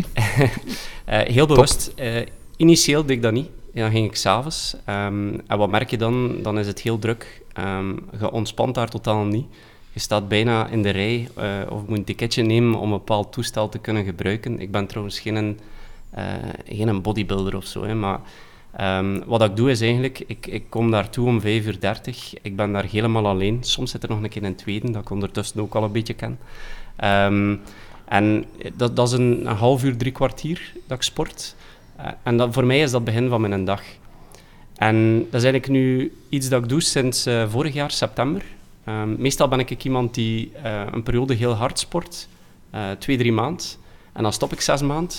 Eh, heel bewust. eh, initieel deed ik dat niet. Dan ging ik s'avonds. Um, en wat merk je dan? Dan is het heel druk. Ehm, je ontspant daar totaal niet. Je staat bijna in de rij eh, of moet een ticketje nemen om een bepaald toestel te kunnen gebruiken. Ik ben trouwens geen, eh, geen een bodybuilder of zo, hè, maar ehm, wat ik doe is eigenlijk, ik, ik kom daartoe om 5 uur 30. Ik ben daar helemaal alleen. Soms zit er nog een keer een tweede, dat ik ondertussen ook al een beetje ken. En dat, dat is een, een half uur, drie kwartier dat ik sport. Eh, en dat, voor mij is dat het begin van mijn dag. En dat is eigenlijk nu iets dat ik doe sinds eh, vorig jaar, september. Ehm, meestal ben ik iemand die eh, een periode heel hard sport, twee, drie maanden. En dan stop ik zes maanden.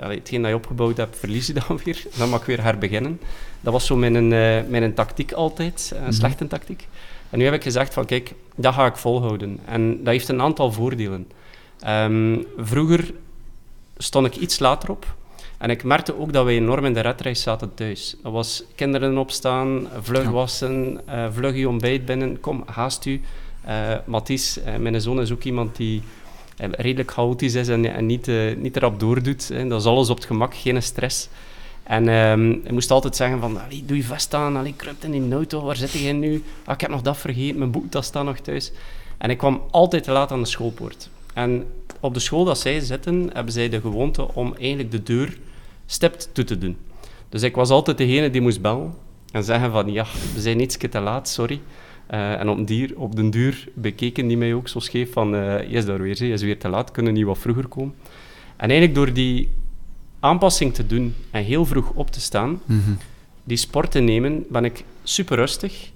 Allee, hetgeen dat je opgebouwd hebt, verlies je dan weer. Dan mag ik weer herbeginnen. Dat was zo mijn, mijn tactiek altijd, een slechte tactiek. En nu heb ik gezegd van, kijk, dat ga ik volhouden. En dat heeft een aantal voordelen. Ehm, vroeger stond ik iets later op. En ik merkte ook dat wij enorm in de redreis zaten thuis. Dat was kinderen opstaan, vlug wassen, eh vlug je ontbijt binnen. Kom, haast u. Mathies, eh, mijn zoon, is ook iemand die redelijk chaotisch is en, en niet, niet erop doordoet. Hè. Dat is alles op het gemak, geen stress. En ehm hij moest altijd zeggen van, "Allee, doe je vest aan, allee, kruipt in die auto, waar zit jij nu? Ah, ik heb nog dat vergeten, mijn boektas staat nog thuis. En ik kwam altijd te laat aan de schoolpoort. En op de school dat zij zitten, hebben zij de gewoonte om eigenlijk de deur stipt toe te doen. Dus ik was altijd degene die moest bellen en zeggen van, ja, we zijn iets te laat, sorry. Eh, en op, dier, op den duur bekeken die mij ook zo scheef van, eh je is daar weer, je is weer te laat, kunnen niet wat vroeger komen. En eigenlijk door die aanpassing te doen en heel vroeg op te staan, Mhm. die sport te nemen, ben ik super rustig.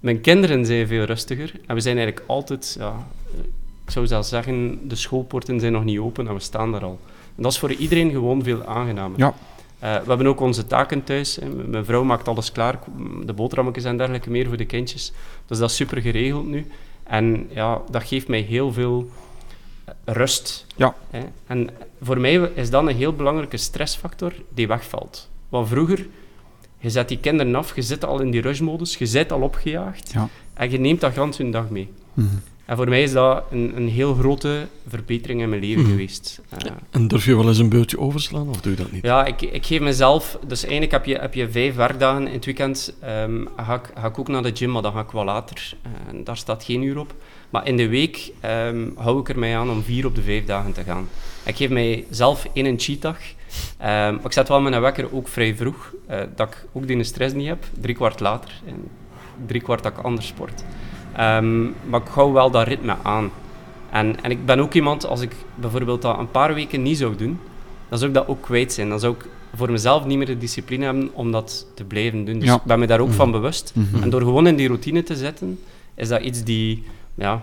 Mijn kinderen zijn veel rustiger. En we zijn eigenlijk altijd, ja, eh, ik zou zelfs zeggen, de schoolpoorten zijn nog niet open en we staan daar al. En dat is voor iedereen gewoon veel aangenamer. Ja. Eh, we hebben ook onze taken thuis. Mijn vrouw maakt alles klaar, de boterhammetjes en dergelijke meer voor de kindjes. Dus dat is super geregeld nu. En ja, dat geeft mij heel veel eh, rust. Ja. Hè. En voor mij is dat een heel belangrijke stressfactor die wegvalt. Want vroeger, je zet die kinderen af, je zit al in die rushmodus, je zit al opgejaagd Ja. en je neemt dat gans hun dag mee. Mhm. En voor mij is dat een, een heel grote verbetering in mijn leven Mhm. geweest. Eh, En durf je wel eens een beurtje overslaan, of doe je dat niet? ja, ik, ik geef mezelf... Dus eigenlijk heb je, heb je vijf werkdagen in het weekend. ehm, ga, ik, ga ik ook naar de gym, maar dan ga ik wel later. Eh, en daar staat geen uur op. Maar in de week ehm, hou ik er mij aan om vier op de vijf dagen te gaan. Ik geef mijzelf één een cheatdag. Ehm, maar ik zet wel mijn wekker ook vrij vroeg. eh, dat ik ook die stress niet heb. Drie kwart later. En drie kwart dat ik anders sport. Ehm, maar ik hou wel dat ritme aan. En, en ik ben ook iemand, als ik bijvoorbeeld dat een paar weken niet zou doen, dan zou ik dat ook kwijt zijn. Dan zou ik voor mezelf niet meer de discipline hebben om dat te blijven doen. Dus Ja. ik ben me daar ook Mhm. van bewust. Mhm. En door gewoon in die routine te zetten, is dat iets die, ja,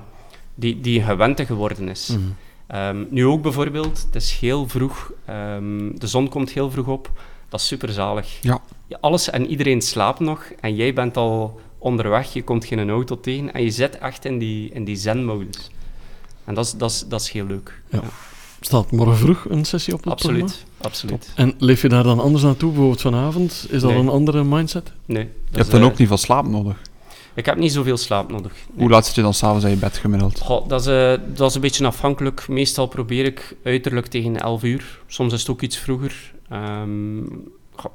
die, die gewente geworden is. Mhm. Ehm, nu ook bijvoorbeeld, het is heel vroeg, ehm, de zon komt heel vroeg op, dat is super zalig. Ja. alles en iedereen slaapt nog en jij bent al onderweg, je komt geen auto tegen en je zit echt in die, in die zen-modus. En dat is, dat, is, dat is heel leuk. Ja. Staat morgen vroeg een sessie op het programma? Absoluut, absoluut. En leef je daar dan anders naartoe, bijvoorbeeld vanavond? Is dat Nee. een andere mindset? Nee, Je hebt dan eh, ook niet veel slaap nodig. Ik heb niet zoveel slaap nodig. Nee. Hoe laat zit je dan s'avonds in je bed gemiddeld? Goh, dat, is, eh, dat is een beetje afhankelijk. Meestal probeer ik uiterlijk tegen 11 uur. Soms is het ook iets vroeger. Ehm, goh,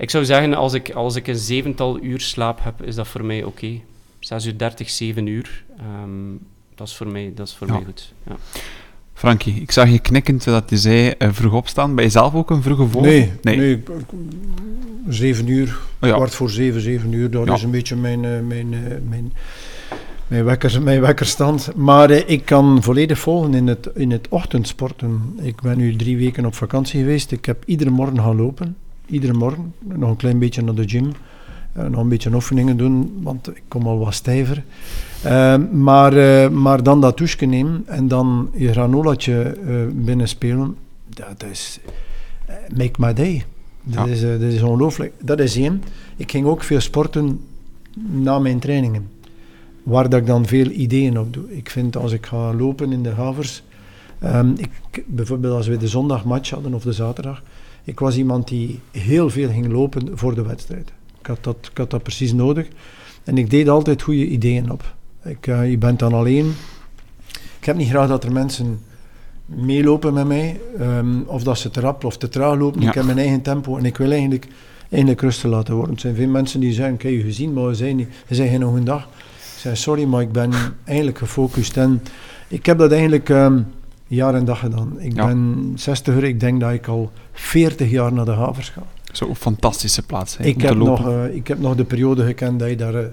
ik zou zeggen, als ik, als ik een zevental uur slaap heb, is dat voor mij oké. 6 uur 30, 7 uur. Ehm, dat is voor mij, dat is voor Ja. mij goed. Ja. Frankie, ik zag je knikken terwijl je zei uh, vroeg opstaan. Ben je zelf ook een vroege vogel? Nee, nee. nee zeven uur, oh ja. kwart voor zeven, zeven uur. Dat ja. is een beetje mijn, uh, mijn, uh, mijn, mijn, wekker, mijn wekkerstand. Maar ik kan volledig volgen in het, in het ochtendsporten. Ik ben nu drie weken op vakantie geweest. Ik heb iedere morgen gaan lopen. Iedere morgen. Nog een klein beetje naar de gym. nog een beetje oefeningen doen, want ik kom al wat stijver. Uh, maar, uh, maar dan dat douche nemen en dan je granolaatje uh, binnenspelen, dat is make my day. Dat, ja. is, dat is ongelooflijk. Dat is één. Ik ging ook veel sporten na mijn trainingen, waar dat ik dan veel ideeën op doe. Ik vind als ik ga lopen in de havers, um, ik, bijvoorbeeld als we de zondagmatch hadden of de zaterdag, ik was iemand die heel veel ging lopen voor de wedstrijd. Ik had dat, ik had dat precies nodig. En ik deed altijd goede ideeën op. Ik, uh, je bent dan alleen. Ik heb niet graag dat er mensen meelopen met mij, um, of dat ze te rap of te traag lopen. Ik heb mijn eigen tempo en ik wil eigenlijk, eigenlijk rustig laten worden. Er zijn veel mensen die zeggen, kijk je gezien, maar we zijn, niet, we zijn geen een dag. Ik zeg, sorry, maar ik ben eigenlijk gefocust. En ik heb dat eigenlijk um, jaar en dag gedaan. Ik ja. ben 60 ik denk dat ik al 40 jaar naar de havers ga. Zo'n fantastische plaats. Hè, ik, heb nog, uh, ik heb nog de periode gekend dat je daar...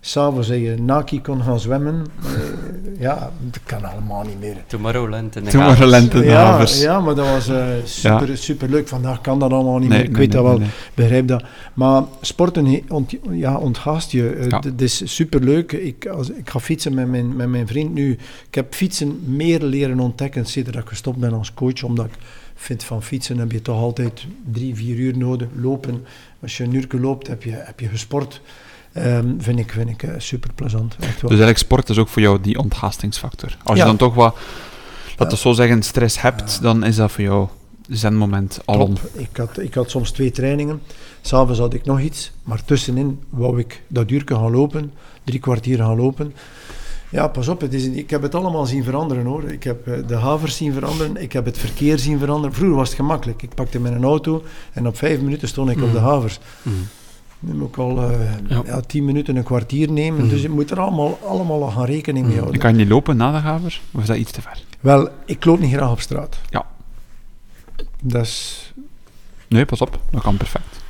S'avonds in je naki kon gaan zwemmen. Uh, ja, dat kan allemaal niet meer. Tomorrowland in de Tomorrowland in de ja, havers. Ja, maar dat was uh, super, ja. super leuk. Vandaag kan dat allemaal niet nee, meer. Ik nee, weet nee, dat wel, begrijp dat. Maar sporten ont, ja, onthaast je. Uh, ja. Het is super leuk. Ik, als, ik ga fietsen met mijn, met mijn vriend nu. Ik heb fietsen meer leren ontdekken sinds dat ik gestopt ben als coach, omdat ik vind van fietsen heb je toch altijd drie, vier uur nodig. Lopen, als je een uur loopt, heb je, heb je gesport. Um, vind ik, vind ik uh, super plezant. Dus eigenlijk sport is ook voor jou die onthaastingsfactor. Als ja. je dan toch wat, laten we zo zeggen, stress hebt, ja. dan is dat voor jou zenmoment alom. Ik had, ik had soms twee trainingen. S'avonds had ik nog iets, maar tussenin wou ik dat uur gaan lopen, drie kwartier gaan lopen. Ja, pas op, het is, ik heb het allemaal zien veranderen hoor. Ik heb uh, de havers zien veranderen, ik heb het verkeer zien veranderen. Vroeger was het gemakkelijk. Ik pakte mijn auto en op vijf minuten stond ik mm. op de havers. Mm. Nu moet ik al uh, ja. ja. tien minuten, een kwartier nemen. Mm. Dus je moet er allemaal, allemaal gaan rekening mee houden. Je kan je niet lopen na de havers, of is dat iets te ver? Wel, ik loop niet graag op straat. Ja. Dat is... Nee, pas op. Dat kan perfect.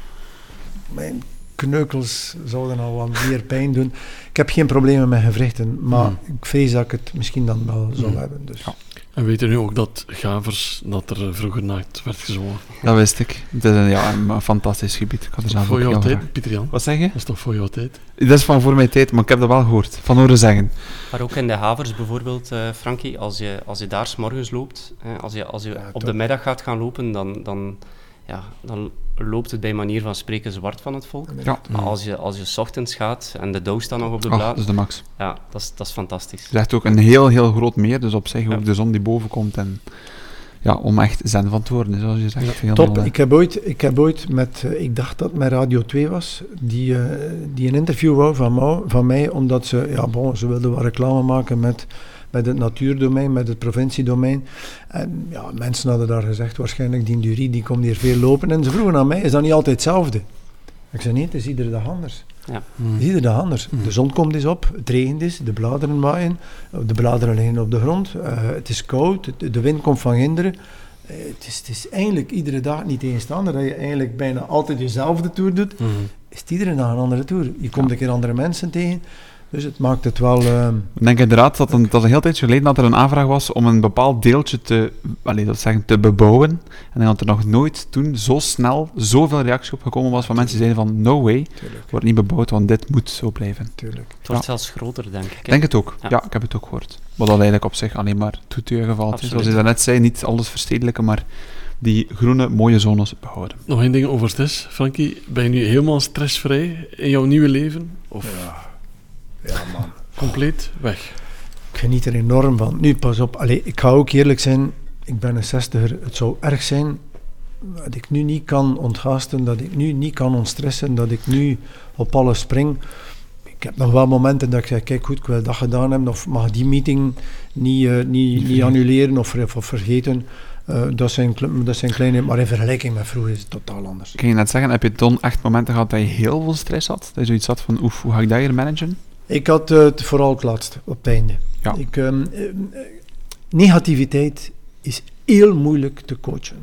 Mijn kneukels zouden al wat meer pijn doen. Ik heb geen problemen met gewrichten, maar mm. ik vrees dat ik het misschien dan wel zou mm. hebben. Dus. Ja. En weten nu ook dat Gavers, dat er vroeger naakt werd gezongen? Dat wist ik. Het is een, ja, een fantastisch gebied. Ik had er zelf voor jouw tijd, Pieter Jan? Wat zeg je? Dat is toch voor jouw tijd? Dat is van voor mijn tijd, maar ik heb dat wel gehoord. Van horen zeggen. Maar ook in de havers bijvoorbeeld, uh, Frankie, als je, als je daar s'morgens loopt, eh, als je, als je ja, op de middag gaat gaan lopen, dan, dan, ja, dan loopt het bij manier van spreken zwart van het volk. Ja. Maar als je, als je s ochtends gaat en de dauw staat nog op de blad... dat is de max. Ja, dat is, dat is fantastisch. Het is echt ook een heel, heel groot meer, dus op zich ja. ook de zon die boven komt en... Ja, om echt zen van te worden, zoals je zegt. Ja, top. Ik heb, ooit, ik heb ooit met, uh, ik dacht dat het met Radio 2 was, die, uh, die een interview wou van, mij, van mij, omdat ze, ja bon, ze wilden wat reclame maken met met het natuurdomein, met het provinciedomein. En ja, mensen hadden daar gezegd, waarschijnlijk die Durie, die komt hier veel lopen. En ze vroegen aan mij, is dat niet altijd hetzelfde? Ik zei, nee, het is iedere dag anders. Ja. Mm. Het is iedere dag anders. Mm. De zon komt eens op, het regent is, de bladeren waaien, de bladeren liggen op de grond, uh, het is koud, de wind komt van hinderen. Uh, het, is, het is eigenlijk iedere dag niet tegenstander dat je eigenlijk bijna altijd dezelfde tour doet. Mm. Is het iedere dag een andere tour. Je komt ja. een keer andere mensen tegen. Dus het maakt het wel... Uh, ik denk inderdaad dat een, dat een heel tijdje geleden dat er een aanvraag was om een bepaald deeltje te, allez, dat zeggen, te bebouwen. En dat er nog nooit toen zo snel zoveel reactie op gekomen was van mensen die zeiden van no way, Tuurlijk. wordt niet bebouwd, want dit moet zo blijven. Tuurlijk. Het wordt ja. zelfs groter, denk ik. Ik denk het ook. Ja. ja. ik heb het ook gehoord. Wat dat eigenlijk op zich alleen maar toe te valt. Zoals je daarnet zei, niet alles verstedelijken, maar die groene mooie zones behouden. Nog één ding over stress. Frankie, ben je nu helemaal stressvrij in jouw nieuwe leven? Of... Ja ja, man. Compleet weg. Ik geniet er enorm van. Nu, pas op. Allee, ik ga ook eerlijk zijn. Ik ben een zestiger. Het zou erg zijn dat ik nu niet kan onthaasten, dat ik nu niet kan ontstressen, dat ik nu op alles spring. Ik heb nog wel momenten dat ik zeg, kijk goed, ik wil dat gedaan hebben, of mag die meeting niet, uh, niet, niet annuleren of, of vergeten. Uh, dat, zijn, dat zijn kleine, maar in vergelijking met vroeger is het totaal anders. Kun je net zeggen, heb je toen echt momenten gehad dat je heel veel stress had? Dat je zoiets had van, oef, hoe ga ik dat hier managen? Ik had uh, het vooral het laatste, op het einde. Ja. Ik, um, negativiteit is heel moeilijk te coachen.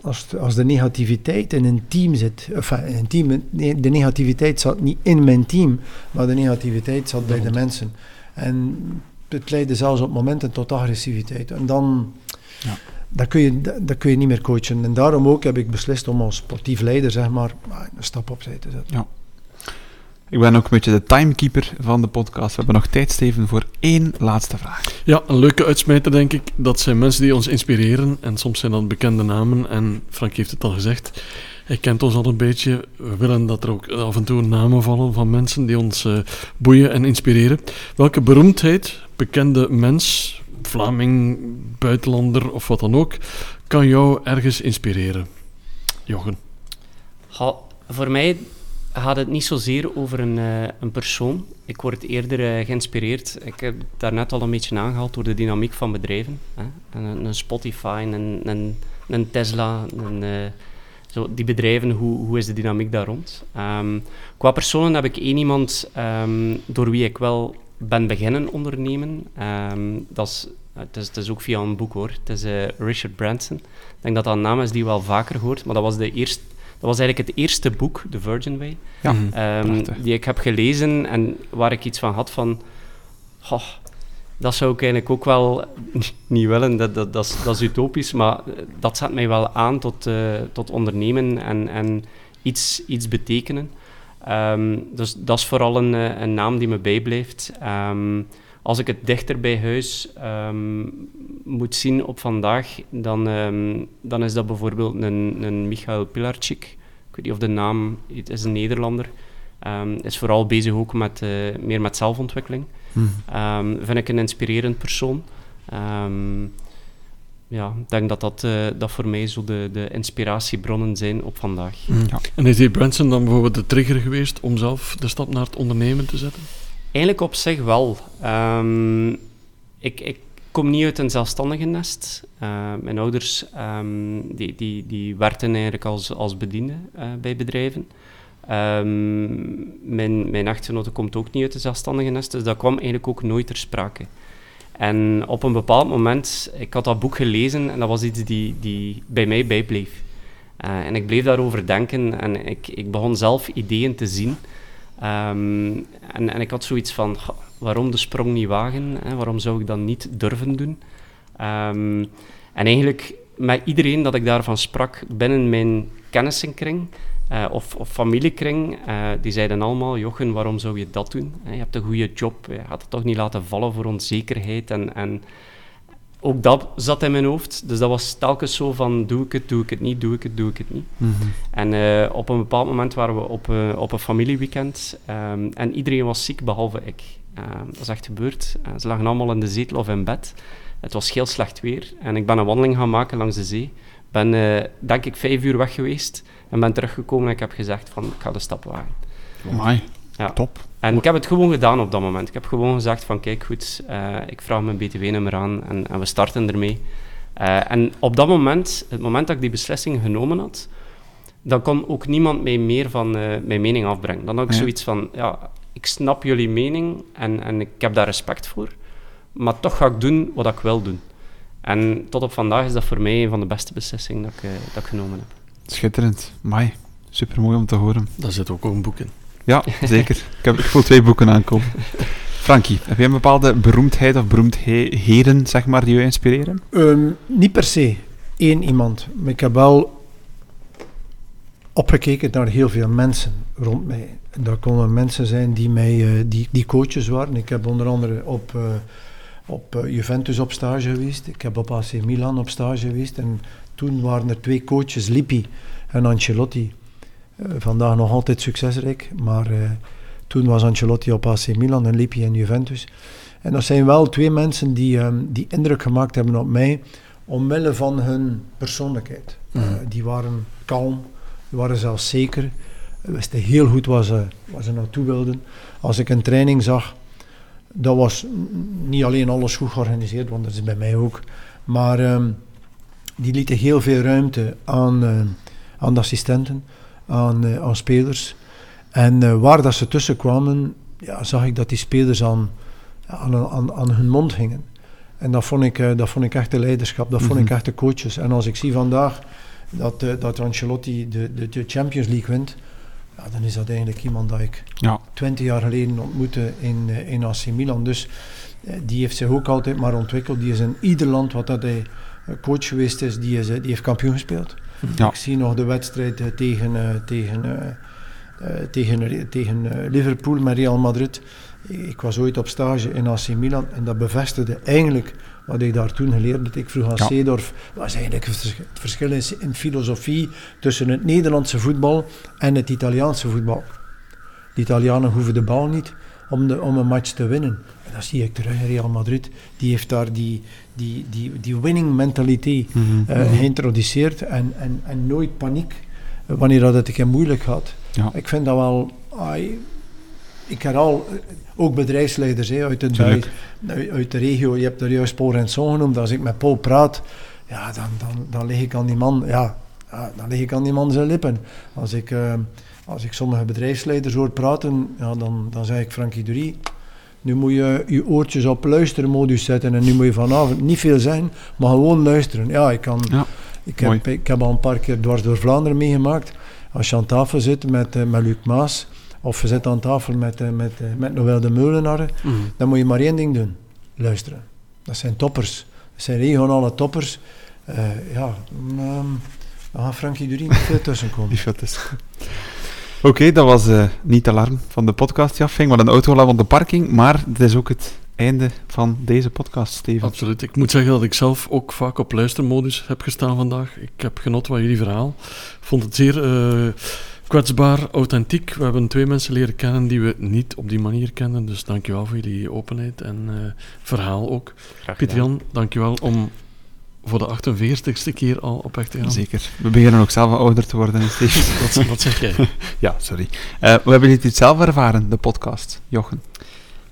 Als, de- als de negativiteit in een team zit, enfin, een team, de negativiteit zat niet in mijn team, maar de negativiteit zat bij de mensen. En het leidde zelfs op momenten tot agressiviteit. En dan, Ja. dat, kun je, dat, dat kun je niet meer coachen. En daarom ook heb ik beslist om als sportief leider zeg maar, een stap opzij te zetten. Ik ben ook een beetje de timekeeper van de podcast. We hebben nog tijd, Steven, voor één laatste vraag. Ja, een leuke uitsmijter denk ik. Dat zijn mensen die ons inspireren. En soms zijn dat bekende namen. En Frank heeft het al gezegd. Hij kent ons al een beetje. We willen dat er ook af en toe namen vallen van mensen die ons eh, boeien en inspireren. Welke beroemdheid, bekende mens, Vlaming, buitenlander of wat dan ook, kan jou ergens inspireren? Jochen. Voor mij gaat het niet zozeer over een, eh, een persoon. Ik word eerder eh, geïnspireerd. Ik heb daarnet al een beetje aangehaald door de dynamiek van bedrijven. Hè? Een, een Spotify, een, een, een Tesla, een, eh, zo, die bedrijven, hoe, hoe is de dynamiek daar rond? Ehm, qua personen heb ik één iemand ehm, door wie ik wel ben beginnen ondernemen. Ehm, dat is, het, is, is ook via een boek hoor. Het is Richard Branson. Ik denk dat dat een naam is die je wel vaker hoort, maar dat was de eerste was eigenlijk het eerste boek, The Virgin Way, Ja, Mhm. ehm, die ik heb gelezen en waar ik iets van had van... goh, dat zou ik eigenlijk ook wel niet willen, dat, dat, dat, is, dat is utopisch, maar dat zet mij wel aan tot, eh, tot ondernemen en, en iets, iets betekenen. Ehm, dus dat is vooral een, eh, een naam die me bijblijft. Ehm, als ik het dichter bij huis ehm, moet zien op vandaag, dan, ehm, dan is dat bijvoorbeeld een, een Michael Pilarczyk. Ik weet niet of de naam, het is een Nederlander. Ehm is vooral bezig ook met, eh, meer met zelfontwikkeling. Ehm, vind ik een inspirerend persoon. Ehm, ja, ik denk dat dat, eh, dat voor mij zo de, de inspiratiebronnen zijn op vandaag. Ja. En is die Branson dan bijvoorbeeld de trigger geweest om zelf de stap naar het ondernemen te zetten? Eigenlijk op zich wel. Ehm, ik, ik kom niet uit een zelfstandige nest. Eh, mijn ouders ehm, die, die, die werkten eigenlijk als, als bediende eh, bij bedrijven. Ehm, mijn, mijn echtgenote komt ook niet uit een zelfstandige nest, dus dat kwam eigenlijk ook nooit ter sprake. En op een bepaald moment, ik had dat boek gelezen en dat was iets die, die bij mij bijbleef. Eh, en ik bleef daarover denken en ik, ik begon zelf ideeën te zien. Ehm, en, en ik had zoiets van, "Goh, waarom de sprong niet wagen? Hè? Waarom zou ik dat niet durven doen? Ehm, en eigenlijk met iedereen dat ik daarvan sprak binnen mijn kennissenkring eh, of, of familiekring, eh, die zeiden allemaal, Jochen, waarom zou je dat doen? Je hebt een goede job, je gaat het toch niet laten vallen voor onzekerheid. En, en ook dat zat in mijn hoofd. Dus dat was telkens zo van, doe ik het, doe ik het niet, doe ik het, doe ik het niet. Mhm. En eh, op een bepaald moment waren we op, eh, op een familieweekend ehm, en iedereen was ziek behalve ik. Ehm, dat is echt gebeurd. Eh, ze lagen allemaal in de zetel of in bed. Het was heel slecht weer en ik ben een wandeling gaan maken langs de zee. Ben denk ik vijf uur weg geweest en ben teruggekomen en ik heb gezegd van ik ga de stap wagen. Ja. top. En ik heb het gewoon gedaan op dat moment. Ik heb gewoon gezegd van kijk goed, eh, ik vraag mijn btw-nummer aan en, en we starten ermee. Eh, en op dat moment, het moment dat ik die beslissing genomen had, dan kon ook niemand mij meer van eh, mijn mening afbrengen. Dan had ik Ja. zoiets van, ja, ik snap jullie mening en, en ik heb daar respect voor, maar toch ga ik doen wat ik wil doen. En tot op vandaag is dat voor mij een van de beste beslissingen dat ik, dat ik genomen heb. Schitterend. Mai. Super mooi om te horen. Daar zit ook een boek in. Ja, zeker. ik, heb, ik voel twee boeken aankomen. Frankie, heb jij een bepaalde beroemdheid of beroemdheden, zeg maar, die je inspireren? Ehm, niet per se één iemand, maar ik heb wel opgekeken naar heel veel mensen rond mij. En dat konden mensen zijn die, mij, eh, die, die coaches waren. Ik heb onder andere op, eh, op eh, Juventus op stage geweest. Ik heb op AC Milan op stage geweest. En toen waren er twee coaches, Lippi en Ancelotti. Eh, vandaag nog altijd succesrijk, maar eh, toen was Ancelotti op AC Milan en Lippi en Juventus. En dat zijn wel twee mensen die, ehm, die indruk gemaakt hebben op mij omwille van hun persoonlijkheid. Eh, die waren kalm, die waren zelfzeker, wisten heel goed waar ze, waar ze naartoe wilden. Als ik een training zag, dat was niet alleen alles goed georganiseerd, want dat is bij mij ook, maar ehm, die lieten heel veel ruimte aan, aan de assistenten, aan, eh, aan spelers. En eh, waar dat ze tussen kwamen, ja, zag ik dat die spelers aan, aan, aan, aan hun mond hingen. En dat vond ik, eh, dat vond ik echt de leiderschap, dat vond ik Mhm. echt de coaches. En als ik zie vandaag dat, dat Ancelotti de, de, de Champions League wint, ja, dan is dat eigenlijk iemand dat ik Ja. 20 jaar geleden ontmoette in, in AC Milan. Dus die heeft zich ook altijd maar ontwikkeld. Die is in ieder land wat dat hij coach geweest is, die, is, die heeft kampioen gespeeld. Ja. Ik zie nog de wedstrijd eh, tegen, eh, tegen, eh, tegen, tegen Liverpool met Real Madrid. Ik was ooit op stage in AC Milan en dat bevestigde eigenlijk wat ik daar toen geleerd had. Ik vroeg aan Ja. Seedorf, wat is eigenlijk het vers- het verschil in filosofie tussen het Nederlandse voetbal en het Italiaanse voetbal. De Italianen hoeven de bal niet om, de, om een match te winnen. Dat zie ik terug in Real Madrid. Die heeft daar die, die, die, die winning mentaliteit Mhm. eh, geïntroduceerd en, en, en nooit paniek eh, wanneer dat het een keer moeilijk gaat. Ja. Ik vind dat wel... ai, ik herhaal, eh, ook bedrijfsleiders uit, het, uit, uit de regio, je hebt er juist Paul Renson genoemd, als ik met Paul praat, ja, dan, dan, dan lig ik aan die man, ja, dan lig ik aan die man zijn lippen. Als ik, als ik sommige bedrijfsleiders hoor praten, ja, dan, dan zeg ik Frankie Dury, nu moet je je oortjes op luistermodus zetten en nu moet je vanavond niet veel zeggen, maar gewoon luisteren. Ja, ik kan... Ja, Ik mooi. heb, ik heb al een paar keer dwars door Vlaanderen meegemaakt. Als je aan tafel zit met, eh, met Luc Maas, of je zit aan tafel met, eh, met, eh, met Noël de Meulenaar, Mhm. dan moet je maar één ding doen. Luisteren. Dat zijn toppers. Dat zijn regionale toppers. Eh, ja, mm, ehm, dan gaat Frankie Dury niet veel tussenkomen. Oké, dat was eh, niet de alarm van de podcast die afging, maar een autoalarm op de parking. Maar het is ook het einde van deze podcast, Steven. Absoluut. Ik moet zeggen dat ik zelf ook vaak op luistermodus heb gestaan vandaag. Ik heb genoten van jullie verhaal. Ik vond het zeer eh, kwetsbaar, authentiek. We hebben twee mensen leren kennen die we niet op die manier kenden. Dus dankjewel voor jullie openheid en eh, verhaal ook. Graag Pieter gedaan. Jan, dankjewel om voor de 48ste keer al op weg te gaan. Zeker. We beginnen ook zelf ouder te worden, hè, Steven. Wat, wat zeg jij? ja, sorry. Eh we hebben dit zelf ervaren, de podcast, Jochen.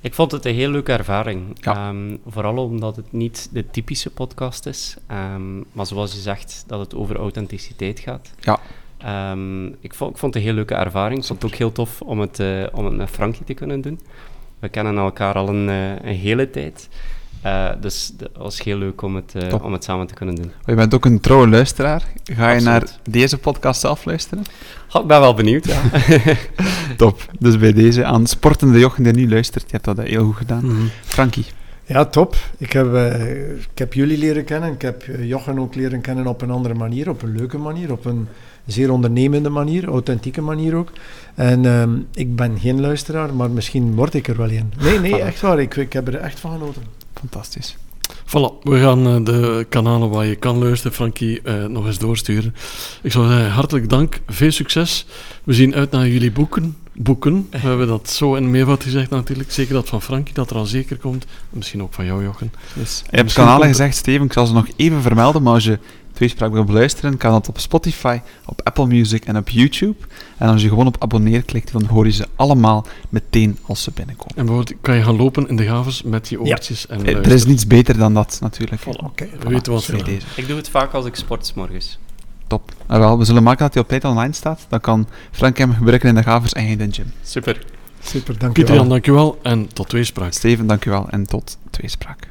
Ik vond het een heel leuke ervaring. Ja. Ehm, vooral omdat het niet de typische podcast is. ehm, maar zoals je zegt, dat het over authenticiteit gaat. Ja. Ehm, ik, vond, ik vond het een heel leuke ervaring. Ik vond het ook heel tof om het, eh, om het met Frankie te kunnen doen. We kennen elkaar al een, eh, een hele tijd. Eh, dus het was heel leuk om het, eh, om het samen te kunnen doen. Je bent ook een trouwe luisteraar. Ga je naar deze podcast zelf luisteren? Goh, ik ben wel benieuwd, ja. Top. Dus bij deze aan sportende Jochen die nu luistert, je hebt dat heel goed gedaan. Mhm. Frankie. Ja, top. Ik heb, eh, ik heb jullie leren kennen. Ik heb Jochen ook leren kennen op een andere manier, op een leuke manier, op een zeer ondernemende manier, authentieke manier ook. En ehm, ik ben geen luisteraar, maar misschien word ik er wel een. Nee, nee, echt waar. Ik, ik heb er echt van genoten. Fantastisch. Voilà, we gaan eh, de kanalen waar je kan luisteren, Frankie, eh, nog eens doorsturen. Ik zou zeggen, hartelijk dank, veel succes. We zien uit naar jullie boeken. Boeken, we hebben dat zo in meervoud gezegd natuurlijk. Zeker dat van Frankie, dat er al zeker komt. Misschien ook van jou, Jochen. Dus, je hebt kanalen komt- gezegd, Steven, ik zal ze nog even vermelden, maar als je tweespraak wil beluisteren, kan dat op Spotify, op Apple Music en op YouTube. En als je gewoon op abonneer klikt, dan hoor je ze allemaal meteen als ze binnenkomen. En bijvoorbeeld kan je gaan lopen in de gavers met je oortjes en Eh, Er is niets beter dan dat, natuurlijk. Voilà. Oké. We weten wat we Bij doen. deze. ik doe het vaak als ik sport 's morgens. Top. En wel, we zullen maken dat hij op tijd online staat. Dan kan Frank hem gebruiken in de gavers en in de gym. Super. Super, dank je Pieter Jan, dankjewel en tot tweespraak. Steven, dankjewel en tot tweespraak.